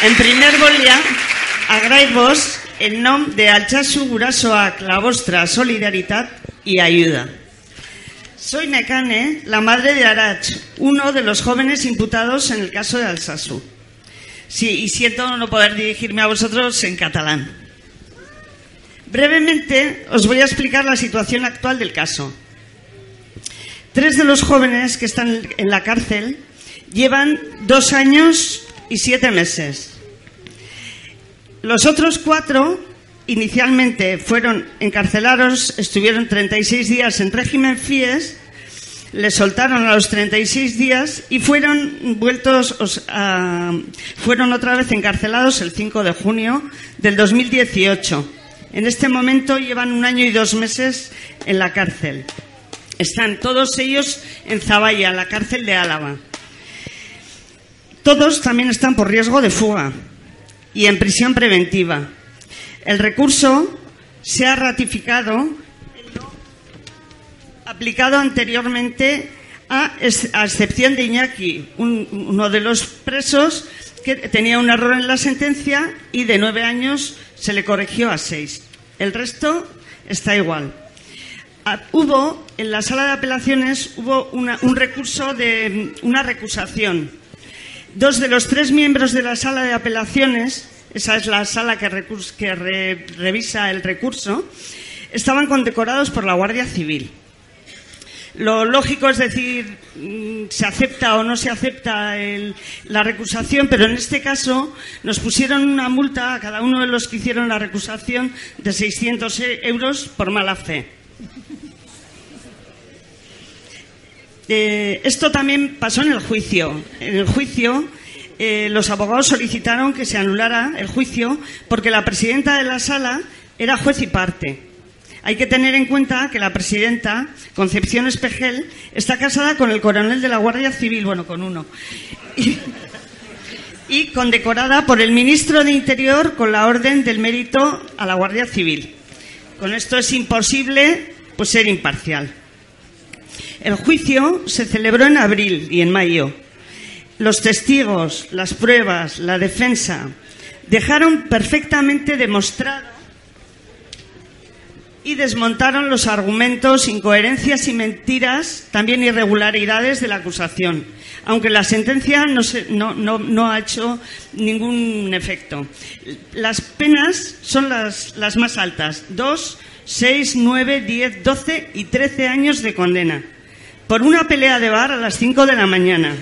En primer volia agrair-vos en nom de Alchazu Gurasoac la vostra solidaritat i ayuda. Soy Nekane, la madre de Arach, uno de los jóvenes imputados en el caso de Alsasu. Sí, y siento no poder dirigirme a vosotros en catalán. Brevemente os voy a explicar la situación actual del caso. Tres de los jóvenes que están en la cárcel llevan dos años y siete meses. Los otros cuatro inicialmente fueron encarcelados, estuvieron 36 días en régimen FIES, les soltaron a los 36 días y fueron vueltos fueron otra vez encarcelados el 5 de junio del 2018. En este momento llevan un año y dos meses en la cárcel. Están todos ellos en Zaballa, la cárcel de Álava. Todos también están por riesgo de fuga y en prisión preventiva. El recurso se ha ratificado, aplicado anteriormente a, excepción de Iñaki, uno de los presos que tenía un error en la sentencia y de nueve años se le corrigió a seis. El resto está igual. Ah, hubo, en la sala de apelaciones, hubo un recurso de una recusación. Dos de los tres miembros de la sala de apelaciones esa es la sala que, revisa el recurso, estaban condecorados por la Guardia Civil. Lo lógico es decir, mm, se acepta o no se acepta la recusación, pero en este caso nos pusieron una multa a cada uno de los que hicieron la recusación de 600 euros por mala fe. Eh, esto también pasó en el juicio. En el juicio eh, los abogados solicitaron que se anulara el juicio porque la presidenta de la sala era juez y parte. Hay que tener en cuenta que la presidenta, Concepción Espejel, está casada con el coronel de la Guardia Civil, bueno, con uno, y, y condecorada por el ministro de Interior con la Orden del Mérito a la Guardia Civil. Con esto es imposible pues, ser imparcial. El juicio se celebró en abril y en mayo los testigos, las pruebas, la defensa, dejaron perfectamente demostrado y desmontaron los argumentos, incoherencias y mentiras, también irregularidades de la acusación, aunque la sentencia no, ha hecho ningún efecto. Las penas son las, las más altas, dos, seis, nueve, diez, doce y trece años de condena, por una pelea de bar a las cinco de la mañana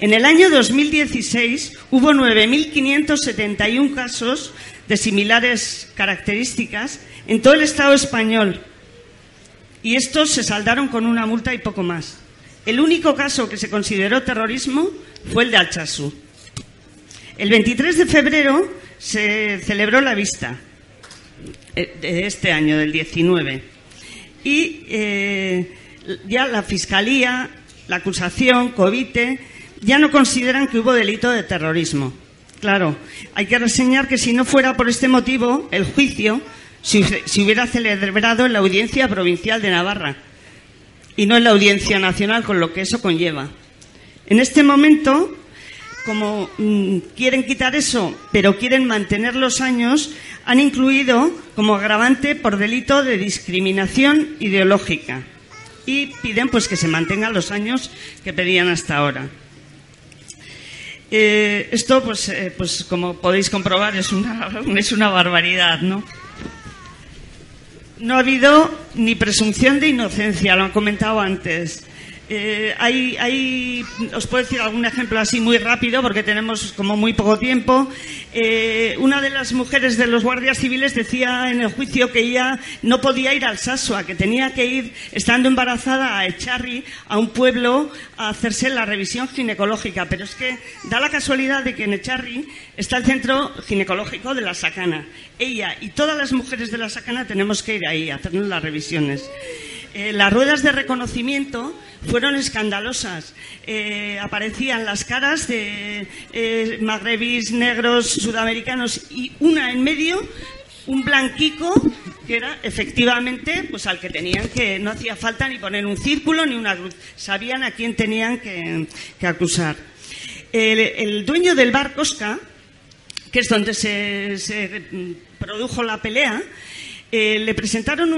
en el año 2016 hubo 9.571 casos de similares características en todo el Estado español y estos se saldaron con una multa y poco más. El único caso que se consideró terrorismo fue el de Alchazú. El 23 de febrero se celebró la vista eh, de este año, del 19, y eh, ya la Fiscalía, la acusación, COVITE, ya no consideran que hubo delito de terrorismo. Claro, hay que reseñar que si no fuera por este motivo, el juicio se, hubiera celebrado en la Audiencia Provincial de Navarra y no en la Audiencia Nacional, con lo que eso conlleva. En este momento, como mm, quieren quitar eso, pero quieren mantener los años, han incluido como agravante por delito de discriminación ideológica y piden pues que se mantengan los años que pedían hasta ahora. Eh, esto, pues, eh, pues como podéis comprobar, es una, es una barbaridad, ¿no? No ha habido ni presunción de inocencia, lo han comentado antes. Eh, hay, os puedo decir algún ejemplo así muy rápido porque tenemos como muy poco tiempo. Eh, una de las mujeres de los guardias civiles decía en el juicio que ella no podía ir al Sasua, que tenía que ir, estando embarazada, a Echarri, a un pueblo, a hacerse la revisión ginecológica. Pero es que da la casualidad de que en Echarri está el centro ginecológico de la Sacana. Ella y todas las mujeres de la Sacana tenemos que ir ahí a hacernos las revisiones. Eh, las ruedas de reconocimiento fueron escandalosas. Eh, aparecían las caras de eh, magrebís, negros, sudamericanos y una en medio, un blanquico que era efectivamente pues al que tenían que no hacía falta ni poner un círculo ni una cruz. Sabían a quién tenían que, acusar. El, dueño del bar Cosca, que es donde se produjo la pelea, eh, le presentaron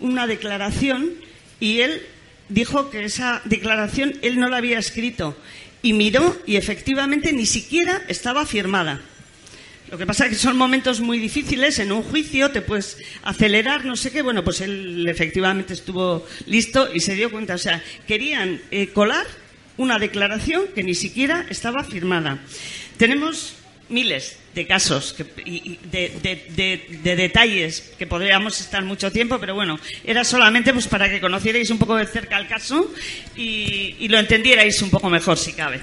una declaración y él dijo que esa declaración él no la había escrito y miró y efectivamente ni siquiera estaba firmada. Lo que pasa es que son momentos muy difíciles, en un juicio te puedes acelerar, no sé qué. Bueno, pues él efectivamente estuvo listo y se dio cuenta. O sea, querían eh, colar una declaración que ni siquiera estaba firmada. Tenemos miles de casos que, y, de, de, de, de, detalles que podríamos estar mucho tiempo, pero bueno, era solamente pues para que conocierais un poco de cerca el caso y, y lo entendierais un poco mejor si cabe.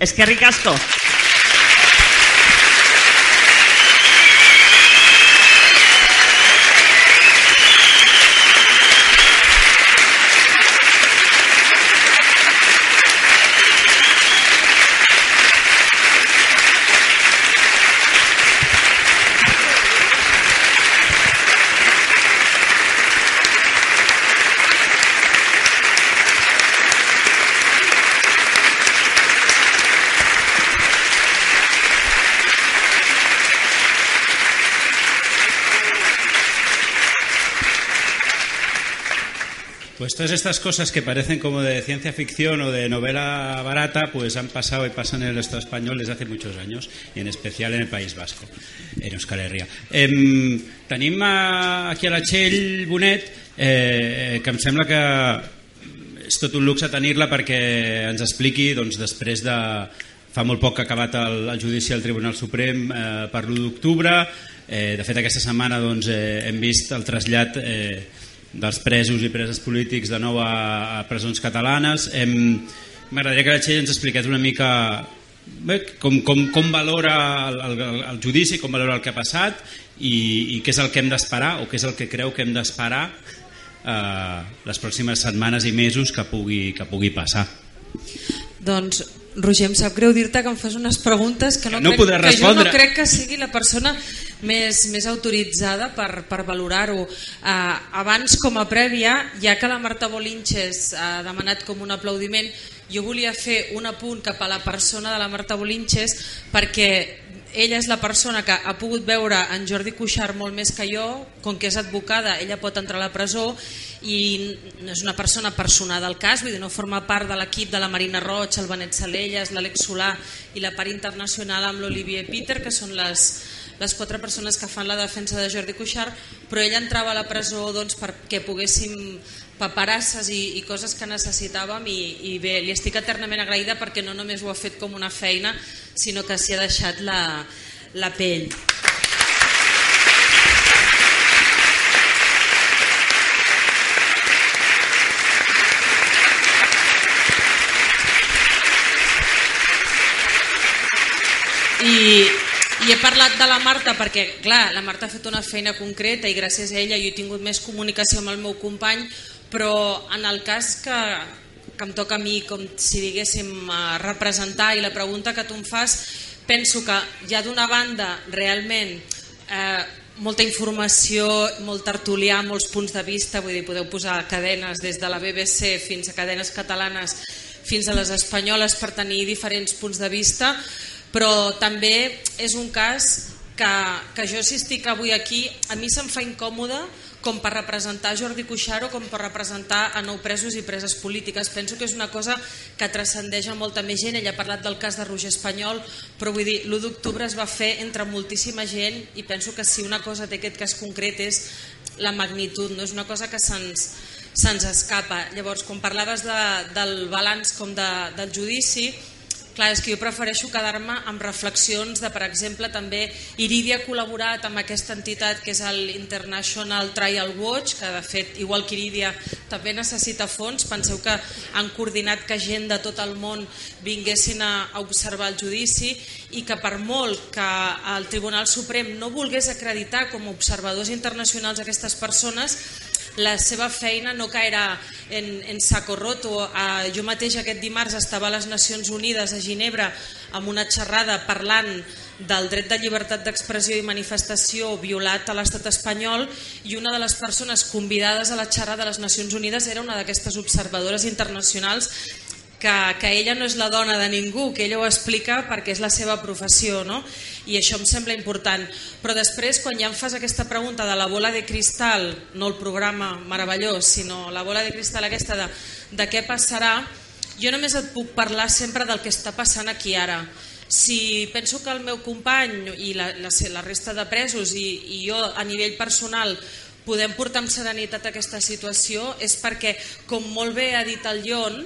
Es que ricasco. Pues todas estas cosas que parecen como de ciencia ficción o de novela barata, pues han pasado y pasan en el Estado español desde hace muchos años, y en especial en el País Vasco, en Euskal Herria. Eh, tenim aquí a la Txell Bonet, eh, que em sembla que és tot un luxe tenir-la perquè ens expliqui doncs, després de fa molt poc acabat el, el judici al Tribunal Suprem eh, per l'1 d'octubre eh, de fet aquesta setmana doncs, eh, hem vist el trasllat eh, dels presos i preses polítics de nou a, a presons catalanes m'agradaria que la Txell ens expliqués una mica bé, com, com, com valora el, el, el judici com valora el que ha passat i, i què és el que hem d'esperar o què és el que creu que hem d'esperar eh, les pròximes setmanes i mesos que pugui, que pugui passar. Doncs, Roger, em sap greu dir-te que em fas unes preguntes que no, Que no crec, podràs que jo no respondre. crec que sigui la persona més, més autoritzada per, per valorar-ho. Uh, abans, com a prèvia, ja que la Marta Bolinches ha demanat com un aplaudiment, jo volia fer un apunt cap a la persona de la Marta Bolinches perquè ella és la persona que ha pogut veure en Jordi Cuixart molt més que jo, com que és advocada, ella pot entrar a la presó i és una persona personada del cas, vull dir, no forma part de l'equip de la Marina Roig, el Benet Salelles, l'Àlex Solà i la part internacional amb l'Olivier Peter, que són les, les quatre persones que fan la defensa de Jordi Cuixart, però ella entrava a la presó doncs, perquè poguéssim paperasses i, i coses que necessitàvem i, i bé, li estic eternament agraïda perquè no només ho ha fet com una feina, sinó que s'hi ha deixat la, la pell. I, i he parlat de la Marta perquè, clar, la Marta ha fet una feina concreta i gràcies a ella jo he tingut més comunicació amb el meu company, però en el cas que, que em toca a mi, com si diguéssim, eh, representar i la pregunta que tu em fas, penso que hi ha d'una banda realment eh, molta informació, molt tertulià, molts punts de vista, vull dir, podeu posar cadenes des de la BBC fins a cadenes catalanes fins a les espanyoles per tenir diferents punts de vista, però també és un cas que, que jo si estic avui aquí a mi se'm fa incòmode com per representar Jordi Cuixart o com per representar a nou presos i preses polítiques. Penso que és una cosa que transcendeix a molta més gent. Ell ha parlat del cas de Roger Espanyol, però vull dir, l'1 d'octubre es va fer entre moltíssima gent i penso que si una cosa té aquest cas concret és la magnitud, no és una cosa que se'ns se'ns escapa. Llavors, quan parlaves de, del balanç com de, del judici, Clar, és que jo prefereixo quedar-me amb reflexions de, per exemple, també Iridia ha col·laborat amb aquesta entitat que és el International Trial Watch, que de fet, igual que Iridia, també necessita fons. Penseu que han coordinat que gent de tot el món vinguessin a, a observar el judici i que per molt que el Tribunal Suprem no volgués acreditar com a observadors internacionals aquestes persones, la seva feina no caerà en, en saco roto. Uh, jo mateix aquest dimarts estava a les Nacions Unides a Ginebra amb una xerrada parlant del dret de llibertat d'expressió i manifestació violat a l'estat espanyol i una de les persones convidades a la xerrada de les Nacions Unides era una d'aquestes observadores internacionals que, que ella no és la dona de ningú, que ella ho explica perquè és la seva professió, no? i això em sembla important. Però després, quan ja em fas aquesta pregunta de la bola de cristal, no el programa meravellós, sinó la bola de cristal aquesta de, de què passarà, jo només et puc parlar sempre del que està passant aquí ara. Si penso que el meu company i la, la, la resta de presos i, i jo a nivell personal podem portar amb serenitat aquesta situació és perquè, com molt bé ha dit el Llon,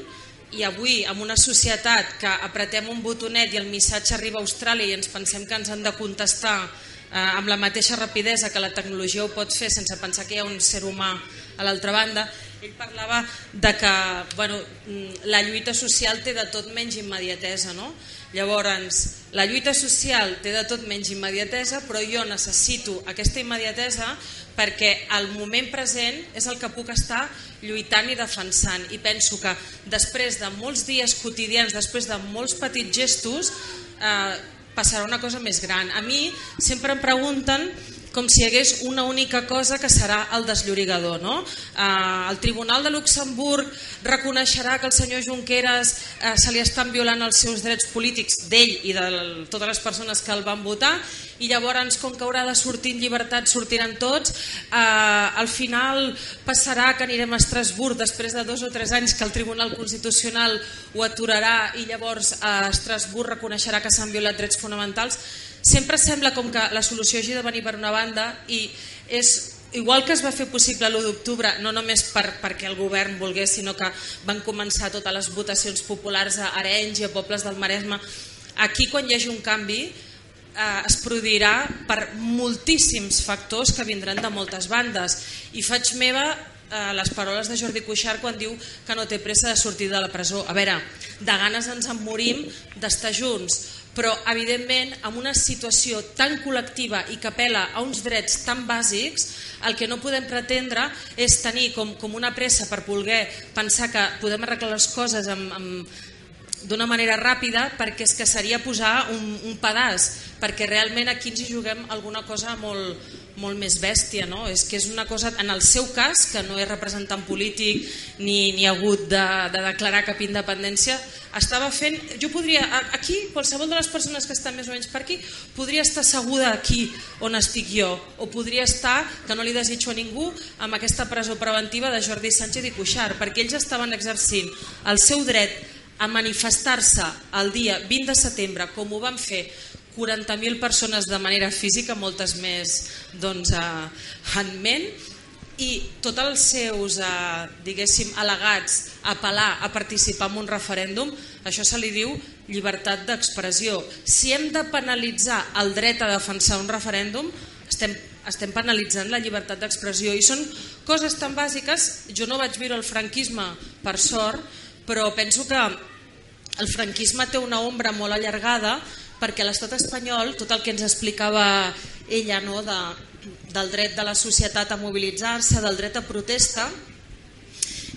i avui, en una societat que apretem un botonet i el missatge arriba a Austràlia i ens pensem que ens han de contestar eh, amb la mateixa rapidesa que la tecnologia ho pot fer sense pensar que hi ha un ser humà a l'altra banda, ell parlava de que bueno, mm, la lluita social té de tot menys immediatesa. No? Llavors, la lluita social té de tot menys immediatesa, però jo necessito aquesta immediatesa perquè el moment present és el que puc estar lluitant i defensant. I penso que després de molts dies quotidians, després de molts petits gestos eh, passarà una cosa més gran. A mi sempre em pregunten com si hi hagués una única cosa que serà el desllorigador. No? Eh, el Tribunal de Luxemburg reconeixerà que el senyor Junqueras eh, se li estan violant els seus drets polítics d'ell i de totes les persones que el van votar i llavors com que haurà de sortir en llibertat sortiran tots eh, al final passarà que anirem a Estrasburg després de dos o tres anys que el Tribunal Constitucional ho aturarà i llavors a Estrasburg reconeixerà que s'han violat drets fonamentals sempre sembla com que la solució hagi de venir per una banda i és igual que es va fer possible l'1 d'octubre, no només per, perquè el govern volgués, sinó que van començar totes les votacions populars a Arenys i a pobles del Maresme, aquí quan hi hagi un canvi eh, es produirà per moltíssims factors que vindran de moltes bandes. I faig meva eh, les paraules de Jordi Cuixart quan diu que no té pressa de sortir de la presó. A veure, de ganes ens en morim d'estar junts, però evidentment en una situació tan col·lectiva i que apela a uns drets tan bàsics el que no podem pretendre és tenir com, com una pressa per voler pensar que podem arreglar les coses amb, amb, d'una manera ràpida perquè és que seria posar un, un pedaç perquè realment aquí ens hi juguem alguna cosa molt, molt més bèstia no? és que és una cosa, en el seu cas que no és representant polític ni, ni ha hagut de, de declarar cap independència estava fent, jo podria, aquí, qualsevol de les persones que estan més o menys per aquí, podria estar asseguda aquí on estic jo, o podria estar, que no li desitjo a ningú, amb aquesta presó preventiva de Jordi Sánchez i Cuixart, perquè ells estaven exercint el seu dret a manifestar-se el dia 20 de setembre, com ho van fer 40.000 persones de manera física, moltes més doncs, en ment, i tots els seus eh, diguéssim al·legats a apel·lar a participar en un referèndum, això se li diu llibertat d'expressió. Si hem de penalitzar el dret a defensar un referèndum, estem, estem penalitzant la llibertat d'expressió i són coses tan bàsiques, jo no vaig viure el franquisme per sort, però penso que el franquisme té una ombra molt allargada perquè l'estat espanyol, tot el que ens explicava ella no, de, del dret de la societat a mobilitzar-se, del dret a protesta,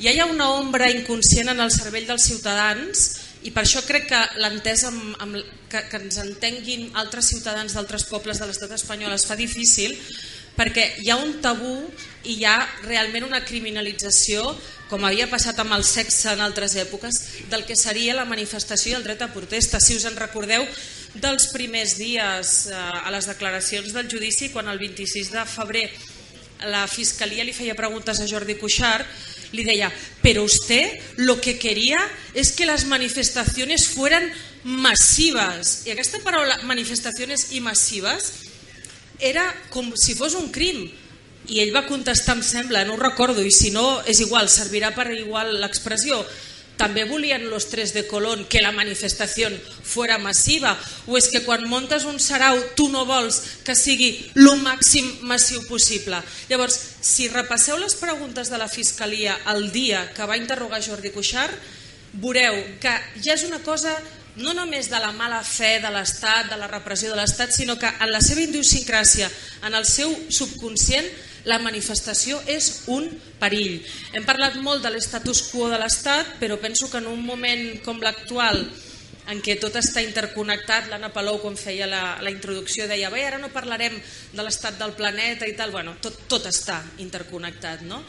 ja hi ha una ombra inconscient en el cervell dels ciutadans i per això crec que l'entesa que, que ens entenguin altres ciutadans d'altres pobles de l'estat espanyol es fa difícil perquè hi ha un tabú i hi ha realment una criminalització com havia passat amb el sexe en altres èpoques, del que seria la manifestació i el dret a protesta. Si us en recordeu, dels primers dies eh, a les declaracions del judici quan el 26 de febrer la Fiscalia li feia preguntes a Jordi Cuixart li deia, pero usted lo que quería es que las manifestaciones fueran masivas i aquesta paraula manifestaciones i massives era com si fos un crim. I ell va contestar, em sembla, no ho recordo i si no és igual, servirà per igual l'expressió. També volien los tres de Colón que la manifestació fuera massiva. O és que quan montes un sarau tu no vols que sigui el màxim massiu possible. Llavors si repasseu les preguntes de la Fiscalia el dia que va interrogar Jordi Cuixart veureu que ja és una cosa no només de la mala fe de l'Estat, de la repressió de l'Estat, sinó que en la seva idiosincràsia, en el seu subconscient, la manifestació és un perill. Hem parlat molt de l'estatus quo de l'Estat, però penso que en un moment com l'actual, en què tot està interconnectat, l'Anna Palou quan feia la, la introducció deia bé, ara no parlarem de l'estat del planeta i tal, bueno, tot, tot està interconnectat, no?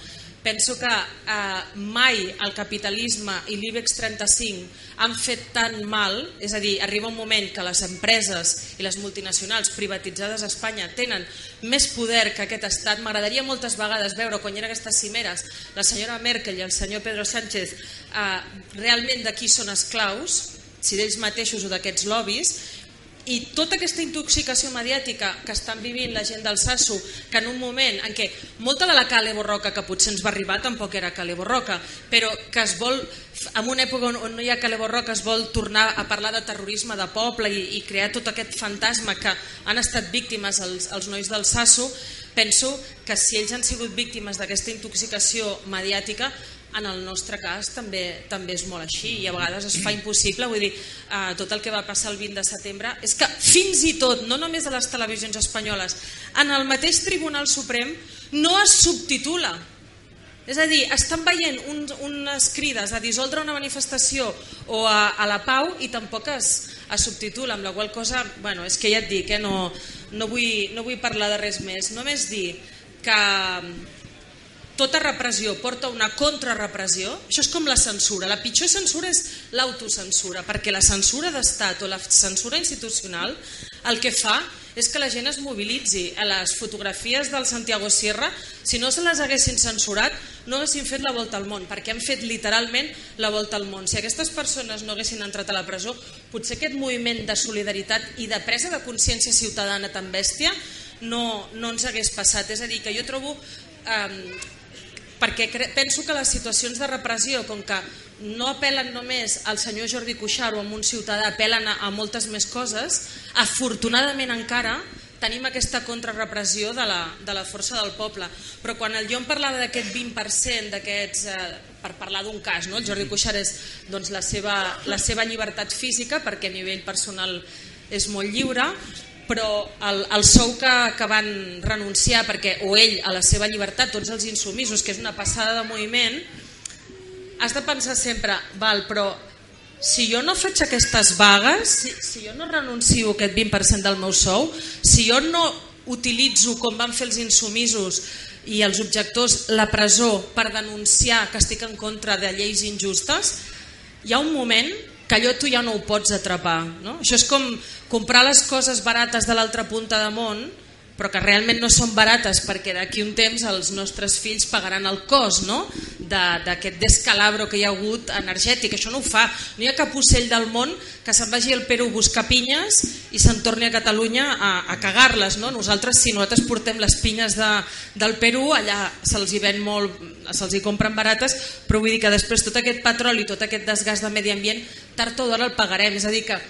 Penso que eh, mai el capitalisme i l'IBEX 35 han fet tan mal, és a dir, arriba un moment que les empreses i les multinacionals privatitzades a Espanya tenen més poder que aquest estat. M'agradaria moltes vegades veure quan hi eren aquestes cimeres la senyora Merkel i el senyor Pedro Sánchez eh, realment de qui són esclaus, si d'ells mateixos o d'aquests lobbies, i tota aquesta intoxicació mediàtica que estan vivint la gent del Sasso, que en un moment en què molta de la Cale Borroca que potser ens va arribar tampoc era Cale Borroca, però que es vol, en una època on no hi ha Cale Borroca, es vol tornar a parlar de terrorisme de poble i, i crear tot aquest fantasma que han estat víctimes els, els nois del Sasso, penso que si ells han sigut víctimes d'aquesta intoxicació mediàtica, en el nostre cas també també és molt així i a vegades es fa impossible, vull dir, eh, tot el que va passar el 20 de setembre, és que fins i tot, no només a les televisions espanyoles, en el mateix Tribunal Suprem no es subtitula. És a dir, estan veient un, unes crides a dissoldre una manifestació o a, a la pau i tampoc es, es subtitula, amb la qual cosa, bueno, és que ja et dic, eh, no, no, vull, no vull parlar de res més, només dir que tota repressió porta una contrarrepressió, això és com la censura. La pitjor censura és l'autocensura, perquè la censura d'estat o la censura institucional el que fa és que la gent es mobilitzi. A les fotografies del Santiago Sierra, si no se les haguessin censurat, no haguessin fet la volta al món, perquè han fet literalment la volta al món. Si aquestes persones no haguessin entrat a la presó, potser aquest moviment de solidaritat i de presa de consciència ciutadana tan bèstia no, no ens hagués passat. És a dir, que jo trobo eh, perquè penso que les situacions de repressió, com que no apel·len només al senyor Jordi Cuixart o a un ciutadà, apel·len a, a moltes més coses, afortunadament encara tenim aquesta contrarrepressió de la, de la força del poble. Però quan el jo em parlava d'aquest 20% d'aquests, eh, per parlar d'un cas, no? el Jordi Cuixart és doncs, la, seva, la seva llibertat física, perquè a nivell personal és molt lliure, però el, el sou que, que van renunciar perquè o ell a la seva llibertat, tots els insumisos, que és una passada de moviment, has de pensar sempre, val, però si jo no faig aquestes vagues, si, si jo no renuncio aquest 20% del meu sou, si jo no utilitzo, com van fer els insumisos i els objectors, la presó per denunciar que estic en contra de lleis injustes, hi ha un moment que allò tu ja no ho pots atrapar. No? Això és com comprar les coses barates de l'altra punta de món però que realment no són barates perquè d'aquí un temps els nostres fills pagaran el cost no? d'aquest de, descalabro que hi ha hagut energètic. Això no ho fa. No hi ha cap ocell del món que se'n vagi al Perú a buscar pinyes i se'n torni a Catalunya a, a cagar-les. No? Nosaltres, si nosaltres portem les pinyes de, del Perú, allà se'ls hi ven molt, se'ls hi compren barates, però vull dir que després tot aquest petroli, tot aquest desgast de medi ambient, tard o d'hora el pagarem. És a dir que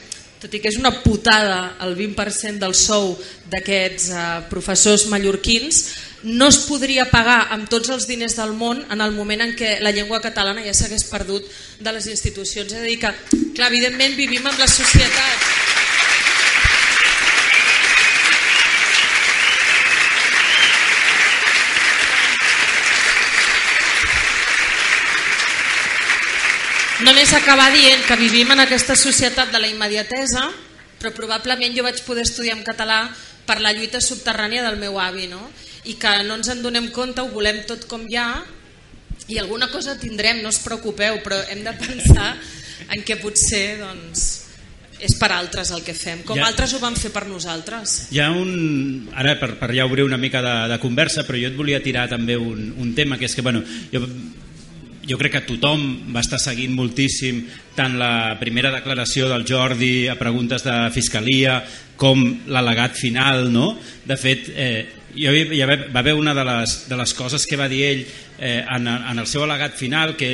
tot i que és una putada el 20% del sou d'aquests eh, professors mallorquins, no es podria pagar amb tots els diners del món en el moment en què la llengua catalana ja s'hagués perdut de les institucions. És a dir que, clar, evidentment vivim en la societat Només acabar dient que vivim en aquesta societat de la immediatesa, però probablement jo vaig poder estudiar en català per la lluita subterrània del meu avi, no? i que no ens en donem compte, ho volem tot com hi ha, i alguna cosa tindrem, no us preocupeu, però hem de pensar en què potser doncs, és per altres el que fem, com ja, altres ho van fer per nosaltres. Hi ha un... Ara, per, per ja obrir una mica de, de conversa, però jo et volia tirar també un, un tema, que és que, bueno, jo jo crec que tothom va estar seguint moltíssim tant la primera declaració del Jordi a preguntes de Fiscalia com l'al·legat final. No? De fet, eh, hi va haver una de les, de les coses que va dir ell eh, en, en el seu al·legat final que,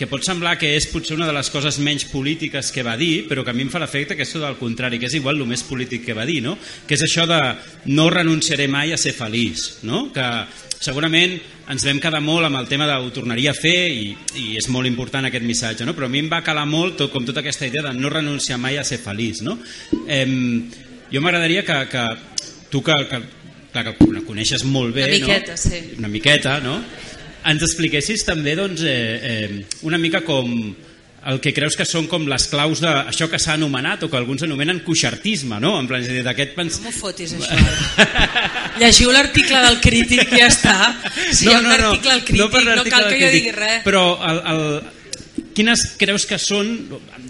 que pot semblar que és potser una de les coses menys polítiques que va dir, però que a mi em fa l'efecte que és tot el contrari, que és igual el més polític que va dir, no? que és això de no renunciaré mai a ser feliç, no? que segurament ens vam quedar molt amb el tema de ho tornaria a fer i, i és molt important aquest missatge, no? però a mi em va calar molt tot, com tota aquesta idea de no renunciar mai a ser feliç. No? Eh, jo m'agradaria que, que tu que, que, clar, que coneixes molt bé, una miqueta, no? sí. una miqueta, no? Ens expliquessis també doncs, eh, eh, una mica com el que creus que són com les claus d'això que s'ha anomenat o que alguns anomenen cuixartisme, no? En plan, d'aquest pens... No m'ho fotis, això. Llegiu l'article del crític i ja està. Si no, hi ha un no, article al crític, no, no cal que jo digui res. Però el, el, quines creus que són,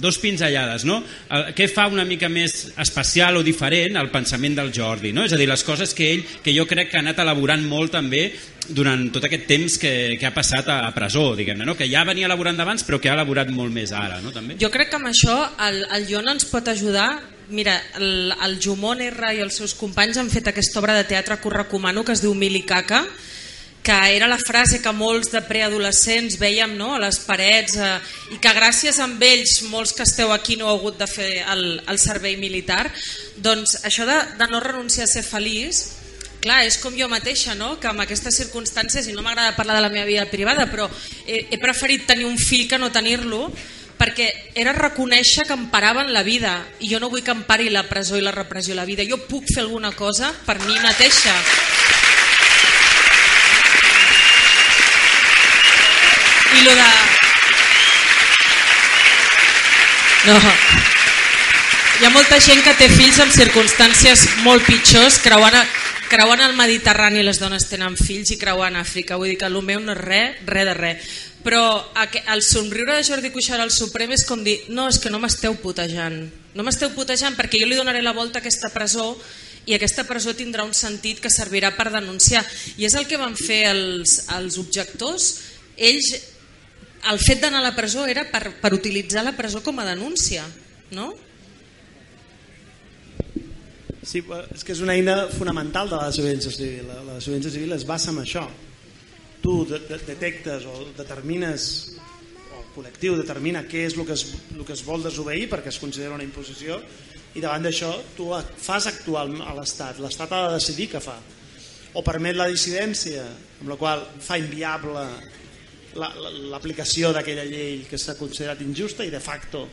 dos pinzellades, no? El, què fa una mica més especial o diferent el pensament del Jordi, no? És a dir, les coses que ell, que jo crec que ha anat elaborant molt també durant tot aquest temps que, que ha passat a, a presó, diguem-ne, no? que ja venia elaborant d'abans però que ha elaborat molt més ara, no? També? Jo crec que amb això el, el Joan ens pot ajudar Mira, el, el Jumon R i els seus companys han fet aquesta obra de teatre que us recomano, que es diu Milicaca, que era la frase que molts de preadolescents veiem no? a les parets eh, i que gràcies a ells, molts que esteu aquí no heu hagut de fer el, el servei militar, doncs això de, de no renunciar a ser feliç clar, és com jo mateixa, no? que en aquestes circumstàncies, i no m'agrada parlar de la meva vida privada, però he, he preferit tenir un fill que no tenir-lo, perquè era reconèixer que em paraven la vida, i jo no vull que em pari la presó i la repressió la vida. Jo puc fer alguna cosa per mi mateixa. I lo de... No, hi ha molta gent que té fills en circumstàncies molt pitjors, creuant, creuant el Mediterrani les dones tenen fills i creuant Àfrica, vull dir que el meu no és res, res de res. Però el somriure de Jordi Cuixart al Suprem és com dir, no, és que no m'esteu putejant, no m'esteu putejant perquè jo li donaré la volta a aquesta presó i aquesta presó tindrà un sentit que servirà per denunciar. I és el que van fer els, els objectors. Ells, el fet d'anar a la presó era per, per utilitzar la presó com a denúncia, no? Sí, és que és una eina fonamental de la desobediència civil. La, la desobediència civil es basa en això. Tu de, de, detectes o determines, o el col·lectiu determina què és el que, es, el que es vol desobeir perquè es considera una imposició i davant d'això tu fas actuar a l'Estat. L'Estat ha de decidir què fa. O permet la dissidència, amb la qual fa inviable l'aplicació d'aquella llei que s'ha considerat injusta i de facto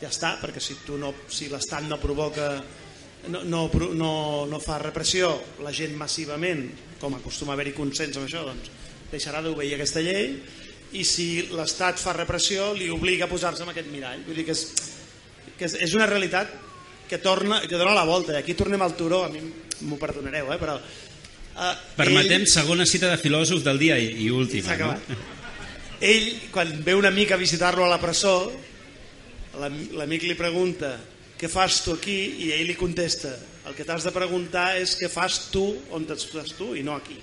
ja està, perquè si, tu no, si l'Estat no provoca no, no, no, no fa repressió la gent massivament, com acostuma a haver-hi consens amb això, doncs deixarà d'obeir aquesta llei i si l'Estat fa repressió li obliga a posar-se en aquest mirall. Vull dir que és, que és, és una realitat que, torna, que dona la volta. I aquí tornem al turó, a mi m'ho perdonareu, eh, però... Eh, Permetem ell... segona cita de filòsof del dia i, i última. No? Ell, quan ve un amic a visitar-lo a la presó, l'amic li pregunta què fas tu aquí? I ell li contesta, el que t'has de preguntar és què fas tu on estàs tu i no aquí.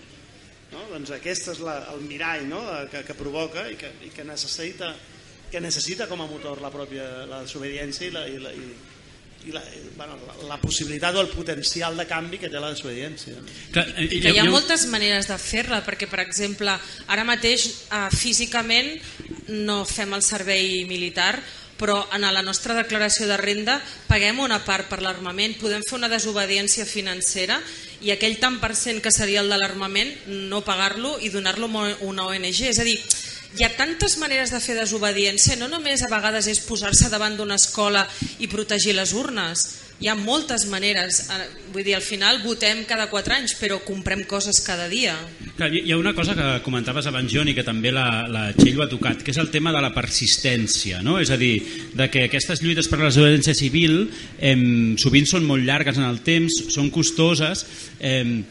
No? Doncs aquest és la, el mirall no? que, que provoca i que, i que, necessita, que necessita com a motor la pròpia la desobediència i la, i la, i, i la, bueno, la, la possibilitat o el potencial de canvi que té la desobediència. Que, I que hi ha moltes maneres de fer-la, perquè per exemple, ara mateix eh, físicament no fem el servei militar, però en la nostra declaració de renda paguem una part per l'armament, podem fer una desobediència financera i aquell tant per cent que seria el de l'armament no pagar-lo i donar-lo a una ONG. És a dir, hi ha tantes maneres de fer desobediència, no només a vegades és posar-se davant d'una escola i protegir les urnes, hi ha moltes maneres, eh, vull dir, al final votem cada 4 anys, però comprem coses cada dia. Clar, hi ha una cosa que comentaves abans, Joan, i que també la, la Txell ho ha tocat, que és el tema de la persistència, no? és a dir, de que aquestes lluites per la desobediència civil eh, sovint són molt llargues en el temps, són costoses, eh,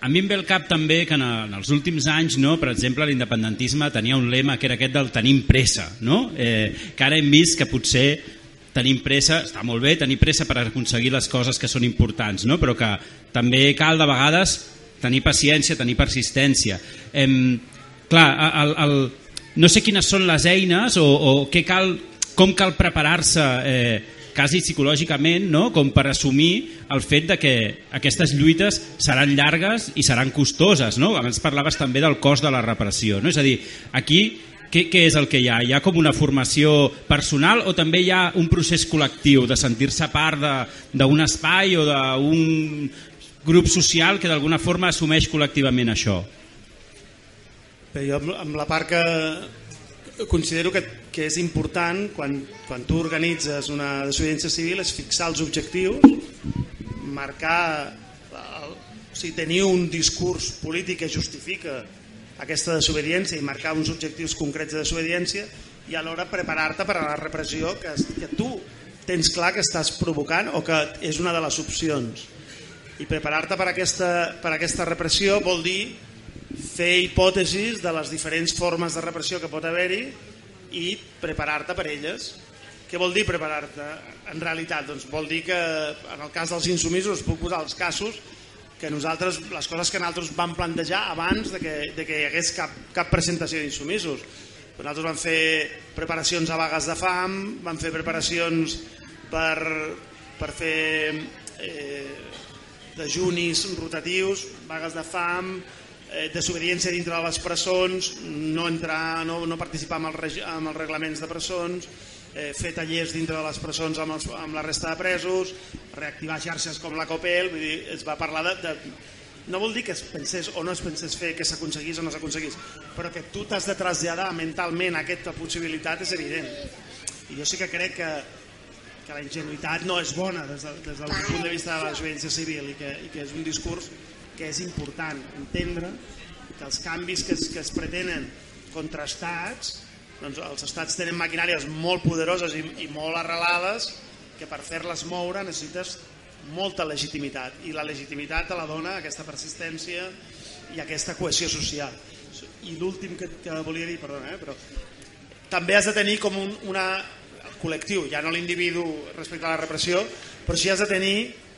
a mi em ve el cap també que en, els últims anys, no, per exemple, l'independentisme tenia un lema que era aquest del tenim pressa, no? eh, que ara hem vist que potser tenim pressa, està molt bé tenir pressa per aconseguir les coses que són importants, no? però que també cal de vegades tenir paciència, tenir persistència. Em, clar, el, el, no sé quines són les eines o, o què cal, com cal preparar-se eh, quasi psicològicament no? com per assumir el fet de que aquestes lluites seran llargues i seran costoses. No? Abans parlaves també del cost de la repressió. No? És a dir, aquí què, què és el que hi ha? Hi ha com una formació personal o també hi ha un procés col·lectiu de sentir-se part d'un espai o d'un grup social que d'alguna forma assumeix col·lectivament això? Bé, jo amb la part que considero que, que és important quan, quan tu organitzes una desobediència civil és fixar els objectius, marcar, el, o sigui, tenir un discurs polític que justifica aquesta desobediència i marcar uns objectius concrets de desobediència i alhora preparar-te per a la repressió que, que tu tens clar que estàs provocant o que és una de les opcions. I preparar-te per, aquesta, per aquesta repressió vol dir fer hipòtesis de les diferents formes de repressió que pot haver-hi i preparar-te per elles. Què vol dir preparar-te? En realitat, doncs vol dir que en el cas dels insumisos puc posar els casos que nosaltres, les coses que nosaltres vam plantejar abans de que, de que hi hagués cap, cap presentació d'insumisos. Nosaltres vam fer preparacions a vagues de fam, vam fer preparacions per, per fer eh, dejunis rotatius, vagues de fam, eh, desobediència dintre de les presons, no, entrar, no, no participar amb, el, amb els reglaments de presons, eh, fer tallers dintre de les presons amb, els, amb la resta de presos, reactivar xarxes com la COPEL, vull dir, es va parlar de, de... No vol dir que es pensés o no es pensés fer que s'aconseguís o no s'aconseguís, però que tu t'has de traslladar mentalment aquesta possibilitat és evident. I jo sí que crec que, que la ingenuïtat no és bona des, de, des del punt de vista de la jovença civil i que, i que és un discurs que és important entendre que els canvis que es, que es pretenen contrastats doncs els estats tenen maquinàries molt poderoses i, i molt arrelades que per fer-les moure necessites molta legitimitat. I la legitimitat te la dona aquesta persistència i aquesta cohesió social. I l'últim que, que volia dir perdona, eh, però també has de tenir com un, una col·lectiu, ja no l'individu respecte a la repressió, però sí has de tenir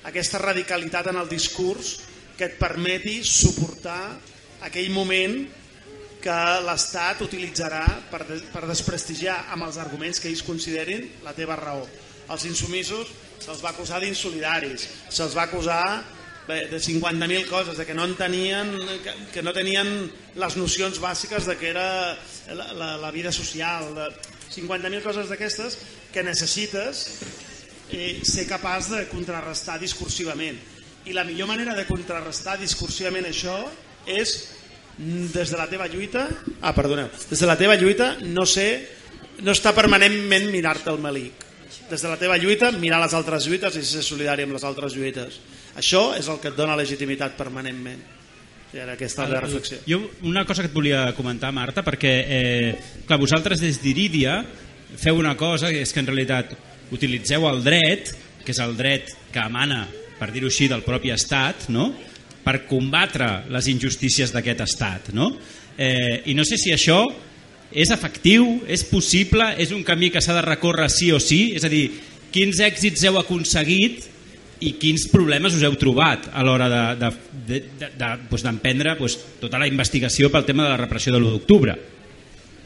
aquesta radicalitat en el discurs que et permeti suportar aquell moment que l'Estat utilitzarà per, de, per desprestigiar amb els arguments que ells considerin la teva raó. Els insumisos se'ls va acusar d'insolidaris, se'ls va acusar de 50.000 coses, de que no, tenien, que, que no tenien les nocions bàsiques de que era la, la, la vida social, de 50.000 coses d'aquestes que necessites eh, ser capaç de contrarrestar discursivament. I la millor manera de contrarrestar discursivament això és des de la teva lluita ah, perdoneu, des de la teva lluita no sé, no està permanentment mirar-te el malic des de la teva lluita mirar les altres lluites i ser solidari amb les altres lluites. Això és el que et dona legitimitat permanentment. Era aquesta la reflexió. jo una cosa que et volia comentar Marta perquè eh, clar, vosaltres des d'Iridia feu una cosa que és que en realitat utilitzeu el dret que és el dret que emana per dir-ho així del propi estat no? Per combatre les injustícies d'aquest estat. No? Eh, I no sé si això és efectiu, és possible, és un camí que s'ha de recórrer sí o sí, és a dir, quins èxits heu aconseguit i quins problemes us heu trobat a l'hora d'emprendre de, de, de, pues, pues, tota la investigació pel tema de la repressió de l'1 d'octubre.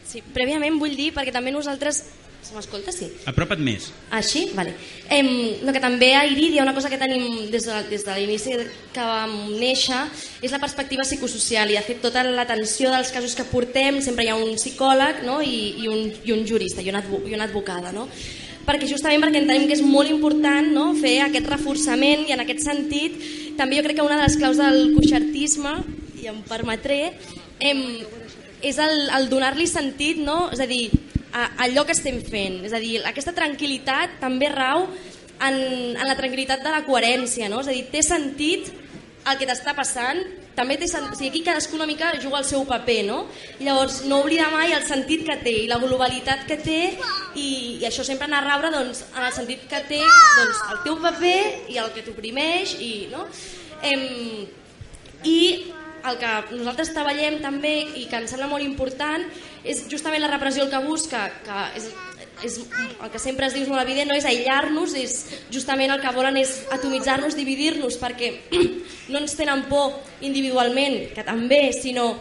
Sí, prèviament vull dir, perquè també nosaltres Se m'escolta? Sí. Apropa't més. Així? Ah, vale. Em, no, que també a Iridia una cosa que tenim des de, des de l'inici que vam néixer és la perspectiva psicosocial i de fet tota l'atenció dels casos que portem sempre hi ha un psicòleg no? I, i, un, i un jurista i una, i una advocada. No? perquè justament perquè entenem que és molt important no? fer aquest reforçament i en aquest sentit també jo crec que una de les claus del coixartisme i em permetré em, és el, el donar-li sentit no? és a dir, allò que estem fent. És a dir, aquesta tranquil·litat també rau en, en la tranquil·litat de la coherència, no? És a dir, té sentit el que t'està passant, també té sentit, o sigui, aquí cadascú una mica juga el seu paper, no? Llavors, no oblida mai el sentit que té i la globalitat que té i, i això sempre anar a raure doncs, en el sentit que té doncs, el teu paper i el que t'oprimeix i, no? Em, i el que nosaltres treballem també i que ens sembla molt important és justament la repressió el que busca, que és, és el que sempre es diu molt evident, no? És aïllar-nos, és justament el que volen és atomitzar-nos, dividir-nos, perquè no ens tenen por individualment, que també, sinó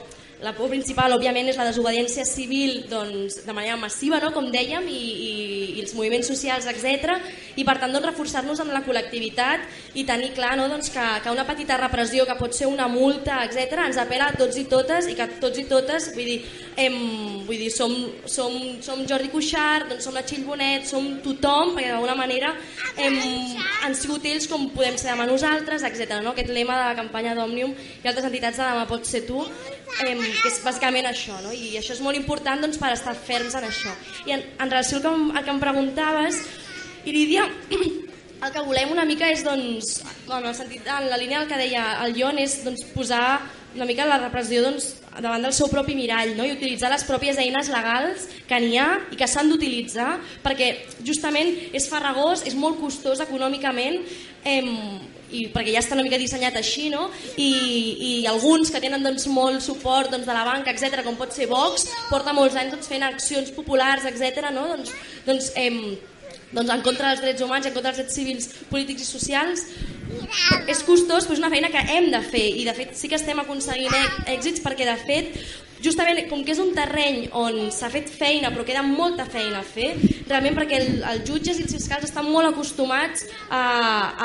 la por principal, òbviament, és la desobediència civil doncs, de manera massiva, no? com dèiem, i, i, i els moviments socials, etc. I per tant, doncs, reforçar-nos amb la col·lectivitat i tenir clar no? doncs, que, que una petita repressió, que pot ser una multa, etc., ens apela a tots i totes i que tots i totes, vull dir, hem, vull dir som, som, som Jordi Cuixart, doncs som la Txill Bonet, som tothom, perquè d'alguna manera hem, han sigut ells com podem ser demà nosaltres, etc. No? Aquest lema de la campanya d'Òmnium i altres entitats de demà pot ser tu, eh, que és bàsicament això, no? i això és molt important doncs, per estar ferms en això. I en, en relació al que, al que em preguntaves, Iridia, el que volem una mica és, doncs, en, el sentit, en la línia del que deia el Jon, és doncs, posar una mica la repressió doncs, davant del seu propi mirall no? i utilitzar les pròpies eines legals que n'hi ha i que s'han d'utilitzar perquè justament és farragós, és molt costós econòmicament eh, i perquè ja està una mica dissenyat així, no? I, i alguns que tenen doncs, molt suport doncs, de la banca, etc, com pot ser Vox, porta molts anys doncs, fent accions populars, etc, no? Doncs, doncs, em, doncs en contra dels drets humans, en contra dels drets civils, polítics i socials, és costós, però és una feina que hem de fer i de fet sí que estem aconseguint èxits perquè de fet justament com que és un terreny on s'ha fet feina però queda molta feina a fer, realment perquè el, els jutges i els fiscals estan molt acostumats a,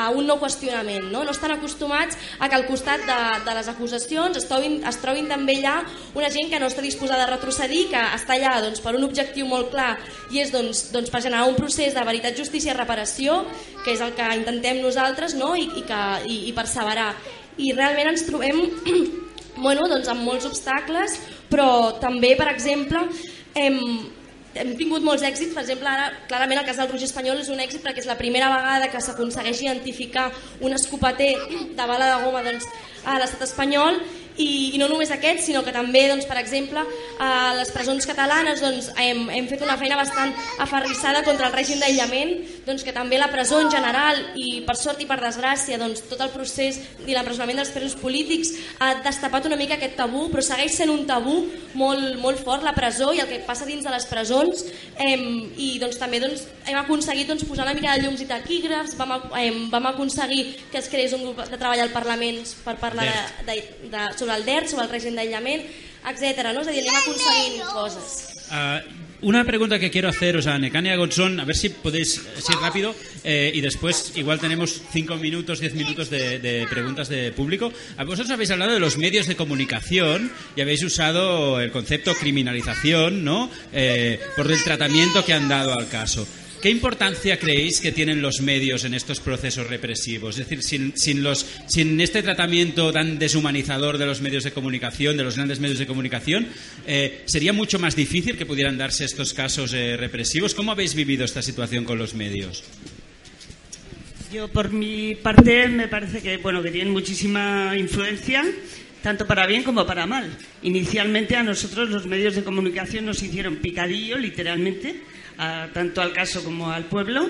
a un nou qüestionament, no? no estan acostumats a que al costat de, de les acusacions es trobin, es trobin també allà una gent que no està disposada a retrocedir, que està allà doncs, per un objectiu molt clar i és doncs, doncs, per generar un procés de veritat, justícia i reparació, que és el que intentem nosaltres no? I, i, que, i, i perseverar. I realment ens trobem bueno, doncs amb molts obstacles, però també, per exemple, hem, hem tingut molts èxits, per exemple, ara clarament el cas del Roger Espanyol és un èxit perquè és la primera vegada que s'aconsegueix identificar un escopeter de bala de goma doncs, a l'estat espanyol. I, i no només aquest, sinó que també, doncs, per exemple, a les presons catalanes doncs, hem, hem fet una feina bastant aferrissada contra el règim d'aïllament, doncs, que també la presó en general, i per sort i per desgràcia, doncs, tot el procés i l'empresonament dels presos polítics ha destapat una mica aquest tabú, però segueix sent un tabú molt, molt fort, la presó i el que passa dins de les presons, hem, i doncs, també doncs, hem aconseguit doncs, posar una mica de llums i taquígrafs, vam, hem, vam aconseguir que es creés un grup de treball al Parlament per parlar de, de, de, sobre el DERT, sobre el règim d'aïllament, etc. ¿no? És a dir, anem aconseguint coses. Uh, una pregunta que quiero haceros a Necania Godson, a ver si podéis ser rápido eh, y después igual tenemos cinco minutos, diez minutos de, de, preguntas de público. A vosotros habéis hablado de los medios de comunicación y habéis usado el concepto criminalización, ¿no? Eh, por el tratamiento que han dado al caso. ¿Qué importancia creéis que tienen los medios en estos procesos represivos? Es decir, sin, sin, los, sin este tratamiento tan deshumanizador de los medios de comunicación, de los grandes medios de comunicación, eh, ¿sería mucho más difícil que pudieran darse estos casos eh, represivos? ¿Cómo habéis vivido esta situación con los medios? Yo, por mi parte, me parece que, bueno, que tienen muchísima influencia tanto para bien como para mal. Inicialmente a nosotros los medios de comunicación nos hicieron picadillo, literalmente, a, tanto al caso como al pueblo.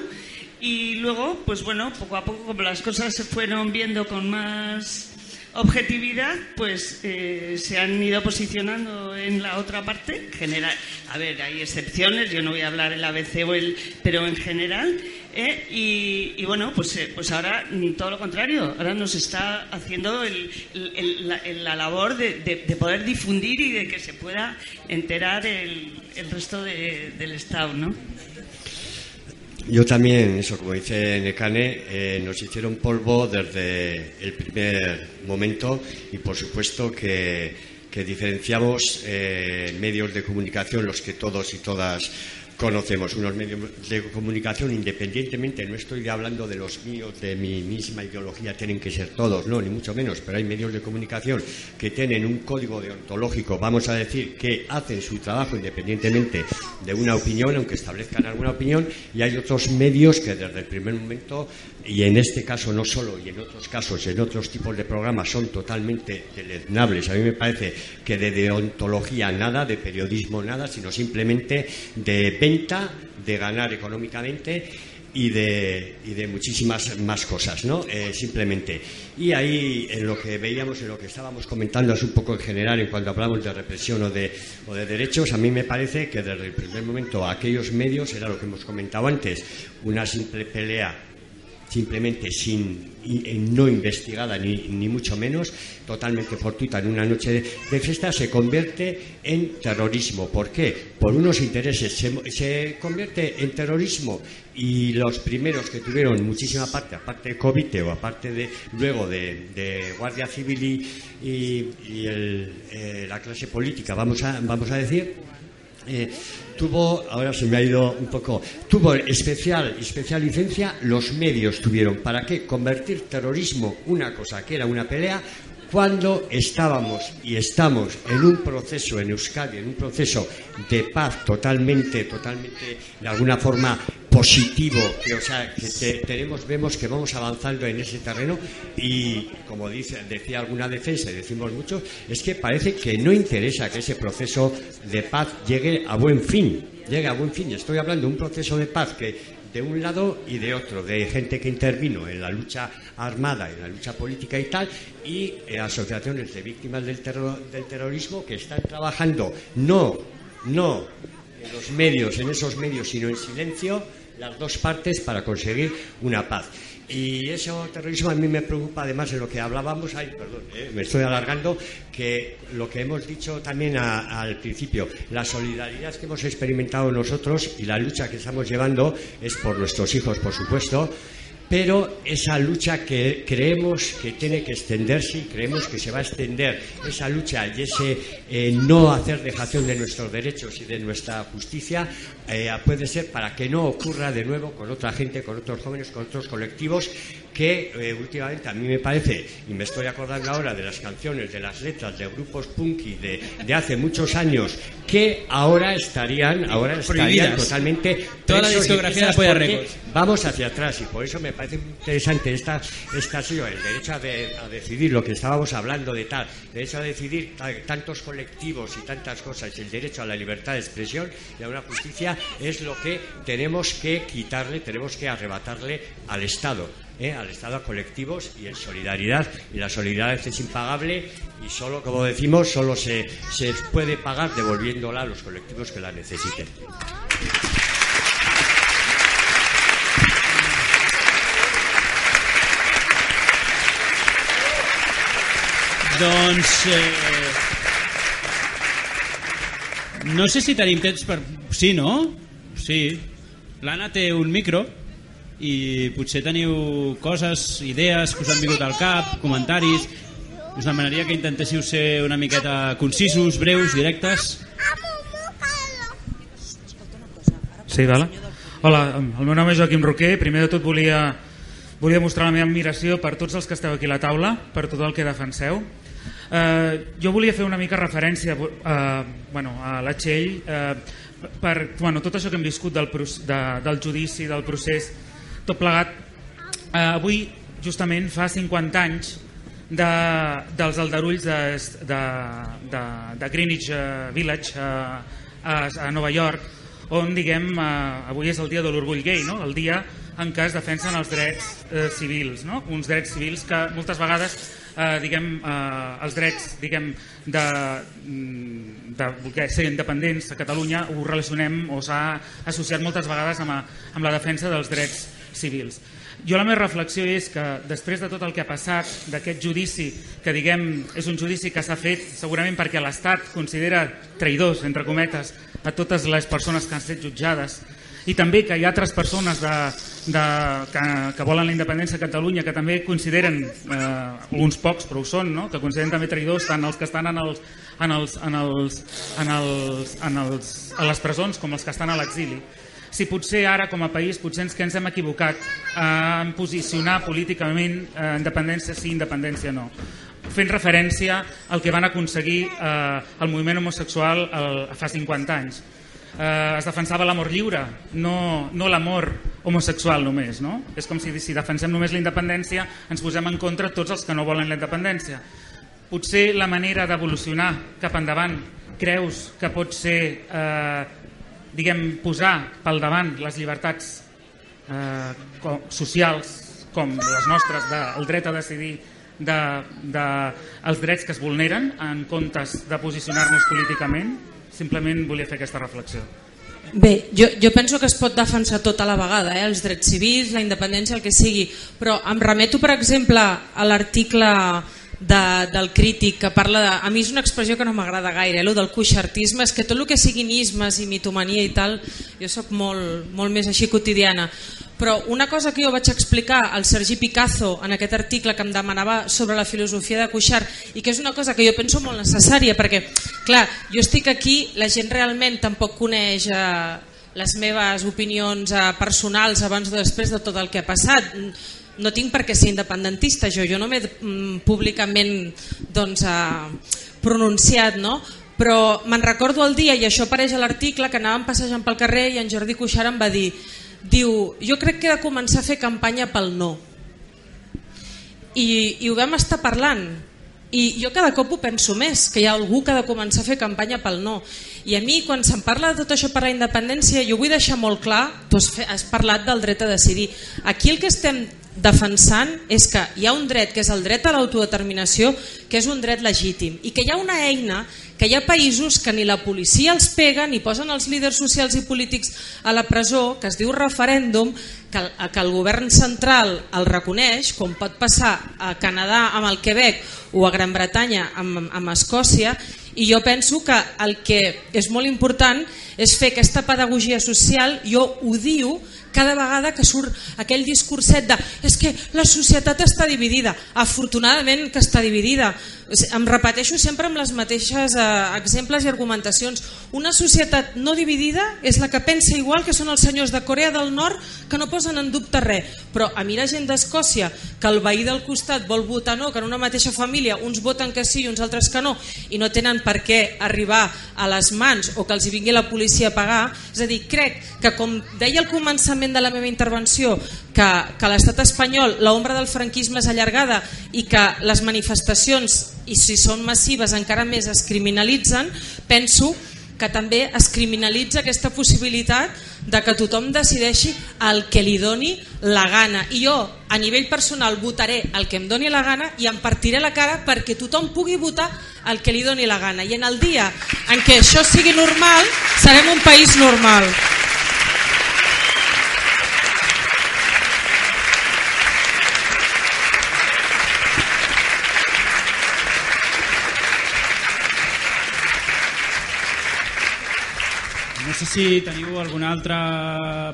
Y luego, pues bueno, poco a poco, como las cosas se fueron viendo con más objetividad, pues eh, se han ido posicionando en la otra parte. General, a ver, hay excepciones, yo no voy a hablar el ABC o el, pero en general. Eh, y, bueno, pues, eh, pues ahora todo lo contrario, ahora nos está haciendo el, el, la, la, labor de, de, de, poder difundir y de que se pueda enterar el, resto de, del Estado, ¿no? Yo también, eso, como dice Necane, eh, nos hicieron polvo desde el primer momento y por supuesto que, que diferenciamos eh, medios de comunicación, los que todos y todas conocemos unos medios de comunicación independientemente, no estoy hablando de los míos, de mi misma ideología, tienen que ser todos, no, ni mucho menos, pero hay medios de comunicación que tienen un código deontológico, vamos a decir, que hacen su trabajo independientemente de una opinión, aunque establezcan alguna opinión, y hay otros medios que desde el primer momento, y en este caso no solo, y en otros casos, en otros tipos de programas, son totalmente deleznables. A mí me parece que de deontología nada, de periodismo nada, sino simplemente de de ganar económicamente y de, y de muchísimas más cosas, ¿no? Eh, simplemente. Y ahí, en lo que veíamos, en lo que estábamos comentando, es un poco en general, en cuanto hablamos de represión o de, o de derechos, a mí me parece que desde el primer momento aquellos medios, era lo que hemos comentado antes, una simple pelea simplemente sin no investigada ni, ni, mucho menos, totalmente fortuita en una noche de, fiesta, se convierte en terrorismo. ¿Por qué? Por unos intereses. Se, se, convierte en terrorismo y los primeros que tuvieron muchísima parte, aparte de COVID o aparte de luego de, de Guardia Civil y, y, eh, la clase política, vamos a, vamos a decir, eh, tuvo, ahora se me ha ido un poco, tuvo especial, especial licencia, los medios tuvieron. ¿Para qué? Convertir terrorismo, una cosa que era una pelea, cuando estábamos y estamos en un proceso en Euskadi, en un proceso de paz totalmente, totalmente, de alguna forma positivo, que, o sea, que te, tenemos, vemos que vamos avanzando en ese terreno y, como dice, decía alguna defensa, y decimos mucho, es que parece que no interesa que ese proceso de paz llegue a buen fin, llegue a buen fin. Estoy hablando de un proceso de paz que de un lado y de otro, de gente que intervino en la lucha armada, en la lucha política y tal, y asociaciones de víctimas del, terror- del terrorismo que están trabajando no, no en los medios, en esos medios, sino en silencio, las dos partes para conseguir una paz. Y ese terrorismo a mí me preocupa, además de lo que hablábamos, ay, perdón, eh, me estoy alargando, que lo que hemos dicho también al principio, la solidaridad que hemos experimentado nosotros y la lucha que estamos llevando es por nuestros hijos, por supuesto, pero esa lucha que creemos que tiene que extenderse y creemos que se va a extender, esa lucha y ese eh, no hacer dejación de nuestros derechos y de nuestra justicia, eh, puede ser para que no ocurra de nuevo con otra gente, con otros jóvenes, con otros colectivos que eh, últimamente a mí me parece, y me estoy acordando ahora de las canciones, de las letras de grupos punky de, de hace muchos años, que ahora estarían, ahora estarían Prohibidas. totalmente Toda la discografía de Polla vamos hacia atrás y por eso me parece interesante esta, esta sí, el derecho a, de- a decidir lo que estábamos hablando de tal, derecho a decidir ta- tantos colectivos y tantas cosas, el derecho a la libertad de expresión y a una justicia es lo que tenemos que quitarle, tenemos que arrebatarle al Estado. ¿eh? al Estado a colectivos y en solidaridad y la solidaridad es impagable y solo como decimos solo se, se puede pagar devolviéndola a los colectivos que la necesiten. Eh... No sé si tenim temps. Sí, no? Sí. L'Anna té un micro i potser teniu coses, idees que us han vingut al cap, comentaris... Us demanaria que intentéssiu ser una miqueta concisos, breus, directes. Sí, vale. Hola, el meu nom és Joaquim Roquer. Primer de tot volia, volia mostrar la meva admiració per tots els que esteu aquí a la taula, per tot el que defenseu. Eh, jo volia fer una mica referència eh, bueno, a la Txell eh, per bueno, tot això que hem viscut del, de, del judici, del procés, tot plegat. Eh, avui, justament, fa 50 anys de, dels aldarulls de, de, de, de Greenwich eh, Village eh, a, a Nova York, on diguem, eh, avui és el dia de l'orgull gay, no? el dia en què es defensen els drets eh, civils, no? uns drets civils que moltes vegades eh, diguem, eh, els drets diguem, de, mm, de voler ser independents a Catalunya ho relacionem o s'ha associat moltes vegades amb, a, amb la defensa dels drets civils. Jo la meva reflexió és que després de tot el que ha passat, d'aquest judici, que diguem és un judici que s'ha fet segurament perquè l'Estat considera traïdors, entre cometes, a totes les persones que han estat jutjades, i també que hi ha altres persones de, de, que, que volen la independència a Catalunya que també consideren, eh, alguns pocs però ho són, no? que consideren també traïdors tant els que estan en els, en els, en els, en els, en els, a les presons com els que estan a l'exili. Si potser ara com a país potser ens que ens hem equivocat en posicionar políticament eh, independència sí, independència no. Fent referència al que van aconseguir eh, el moviment homosexual el, fa 50 anys eh, es defensava l'amor lliure, no, no l'amor homosexual només. No? És com si, si defensem només la independència ens posem en contra tots els que no volen la independència. Potser la manera d'evolucionar cap endavant creus que pot ser eh, diguem, posar pel davant les llibertats eh, com, socials com les nostres del dret a decidir de, de, els drets que es vulneren en comptes de posicionar-nos políticament simplement volia fer aquesta reflexió Bé, jo, jo penso que es pot defensar tot a la vegada, eh? els drets civils, la independència, el que sigui, però em remeto, per exemple, a l'article de, del crític que parla de... A mi és una expressió que no m'agrada gaire, eh? lo del cuixartisme, és que tot el que siguin ismes i mitomania i tal, jo sóc molt, molt més així quotidiana. Però una cosa que jo vaig explicar al Sergi Picazo en aquest article que em demanava sobre la filosofia de Cuixart i que és una cosa que jo penso molt necessària perquè, clar, jo estic aquí, la gent realment tampoc coneix eh, les meves opinions eh, personals abans o després de tot el que ha passat no tinc per què ser independentista jo, jo no m'he mm, públicament doncs, eh, pronunciat no? però me'n recordo el dia i això apareix a l'article que anàvem passejant pel carrer i en Jordi Cuixart em va dir diu, jo crec que he de començar a fer campanya pel no. I, i ho vam estar parlant. I jo cada cop ho penso més que hi ha algú que ha de començar a fer campanya pel no. I a mi, quan se'n parla de tot això per la independència, jo vull deixar molt clar, tu has, fe, has parlat del dret a decidir. Aquí el que estem defensant és que hi ha un dret que és el dret a l'autodeterminació que és un dret legítim i que hi ha una eina que hi ha països que ni la policia els pega ni posen els líders socials i polítics a la presó que es diu referèndum que, que el govern central el reconeix com pot passar a Canadà amb el Quebec o a Gran Bretanya amb, amb Escòcia i jo penso que el que és molt important és fer aquesta pedagogia social. Jo odio cada vegada que surt aquell discurset de és que la societat està dividida. Afortunadament que està dividida em repeteixo sempre amb les mateixes eh, exemples i argumentacions. Una societat no dividida és la que pensa igual que són els senyors de Corea del Nord que no posen en dubte res. Però a mi la gent d'Escòcia que el veí del costat vol votar no que en una mateixa família uns voten que sí i uns altres que no i no tenen per què arribar a les mans o que els hi vingui la policia a pagar és a dir, crec que com deia al començament de la meva intervenció que, que l'estat espanyol l'ombra del franquisme és allargada i que les manifestacions i si són massives encara més es criminalitzen, penso que també es criminalitza aquesta possibilitat de que tothom decideixi el que li doni la gana. I jo, a nivell personal, votaré el que em doni la gana i em partiré la cara perquè tothom pugui votar el que li doni la gana. I en el dia en què això sigui normal, serem un país normal. Sé si teniu algun altre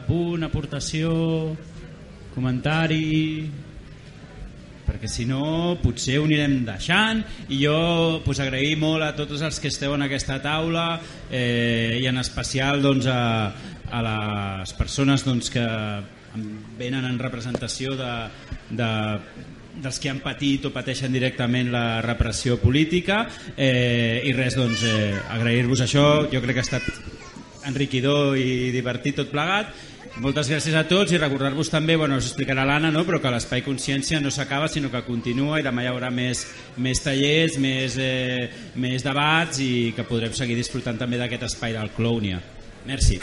punt, aportació, comentari perquè si no potser ho anirem deixant. I jo pues, agrair molt a tots els que esteu en aquesta taula eh, i en especial doncs, a, a les persones doncs, que venen en representació de, de, dels que han patit o pateixen directament la repressió política. Eh, i res, doncs, eh, agrair-vos això, jo crec que ha estat enriquidor i divertit tot plegat. Moltes gràcies a tots i recordar-vos també, bueno, us explicarà l'Anna, no? però que l'Espai Consciència no s'acaba sinó que continua i demà hi haurà més, més tallers, més, eh, més debats i que podrem seguir disfrutant també d'aquest espai del Clownia. Merci.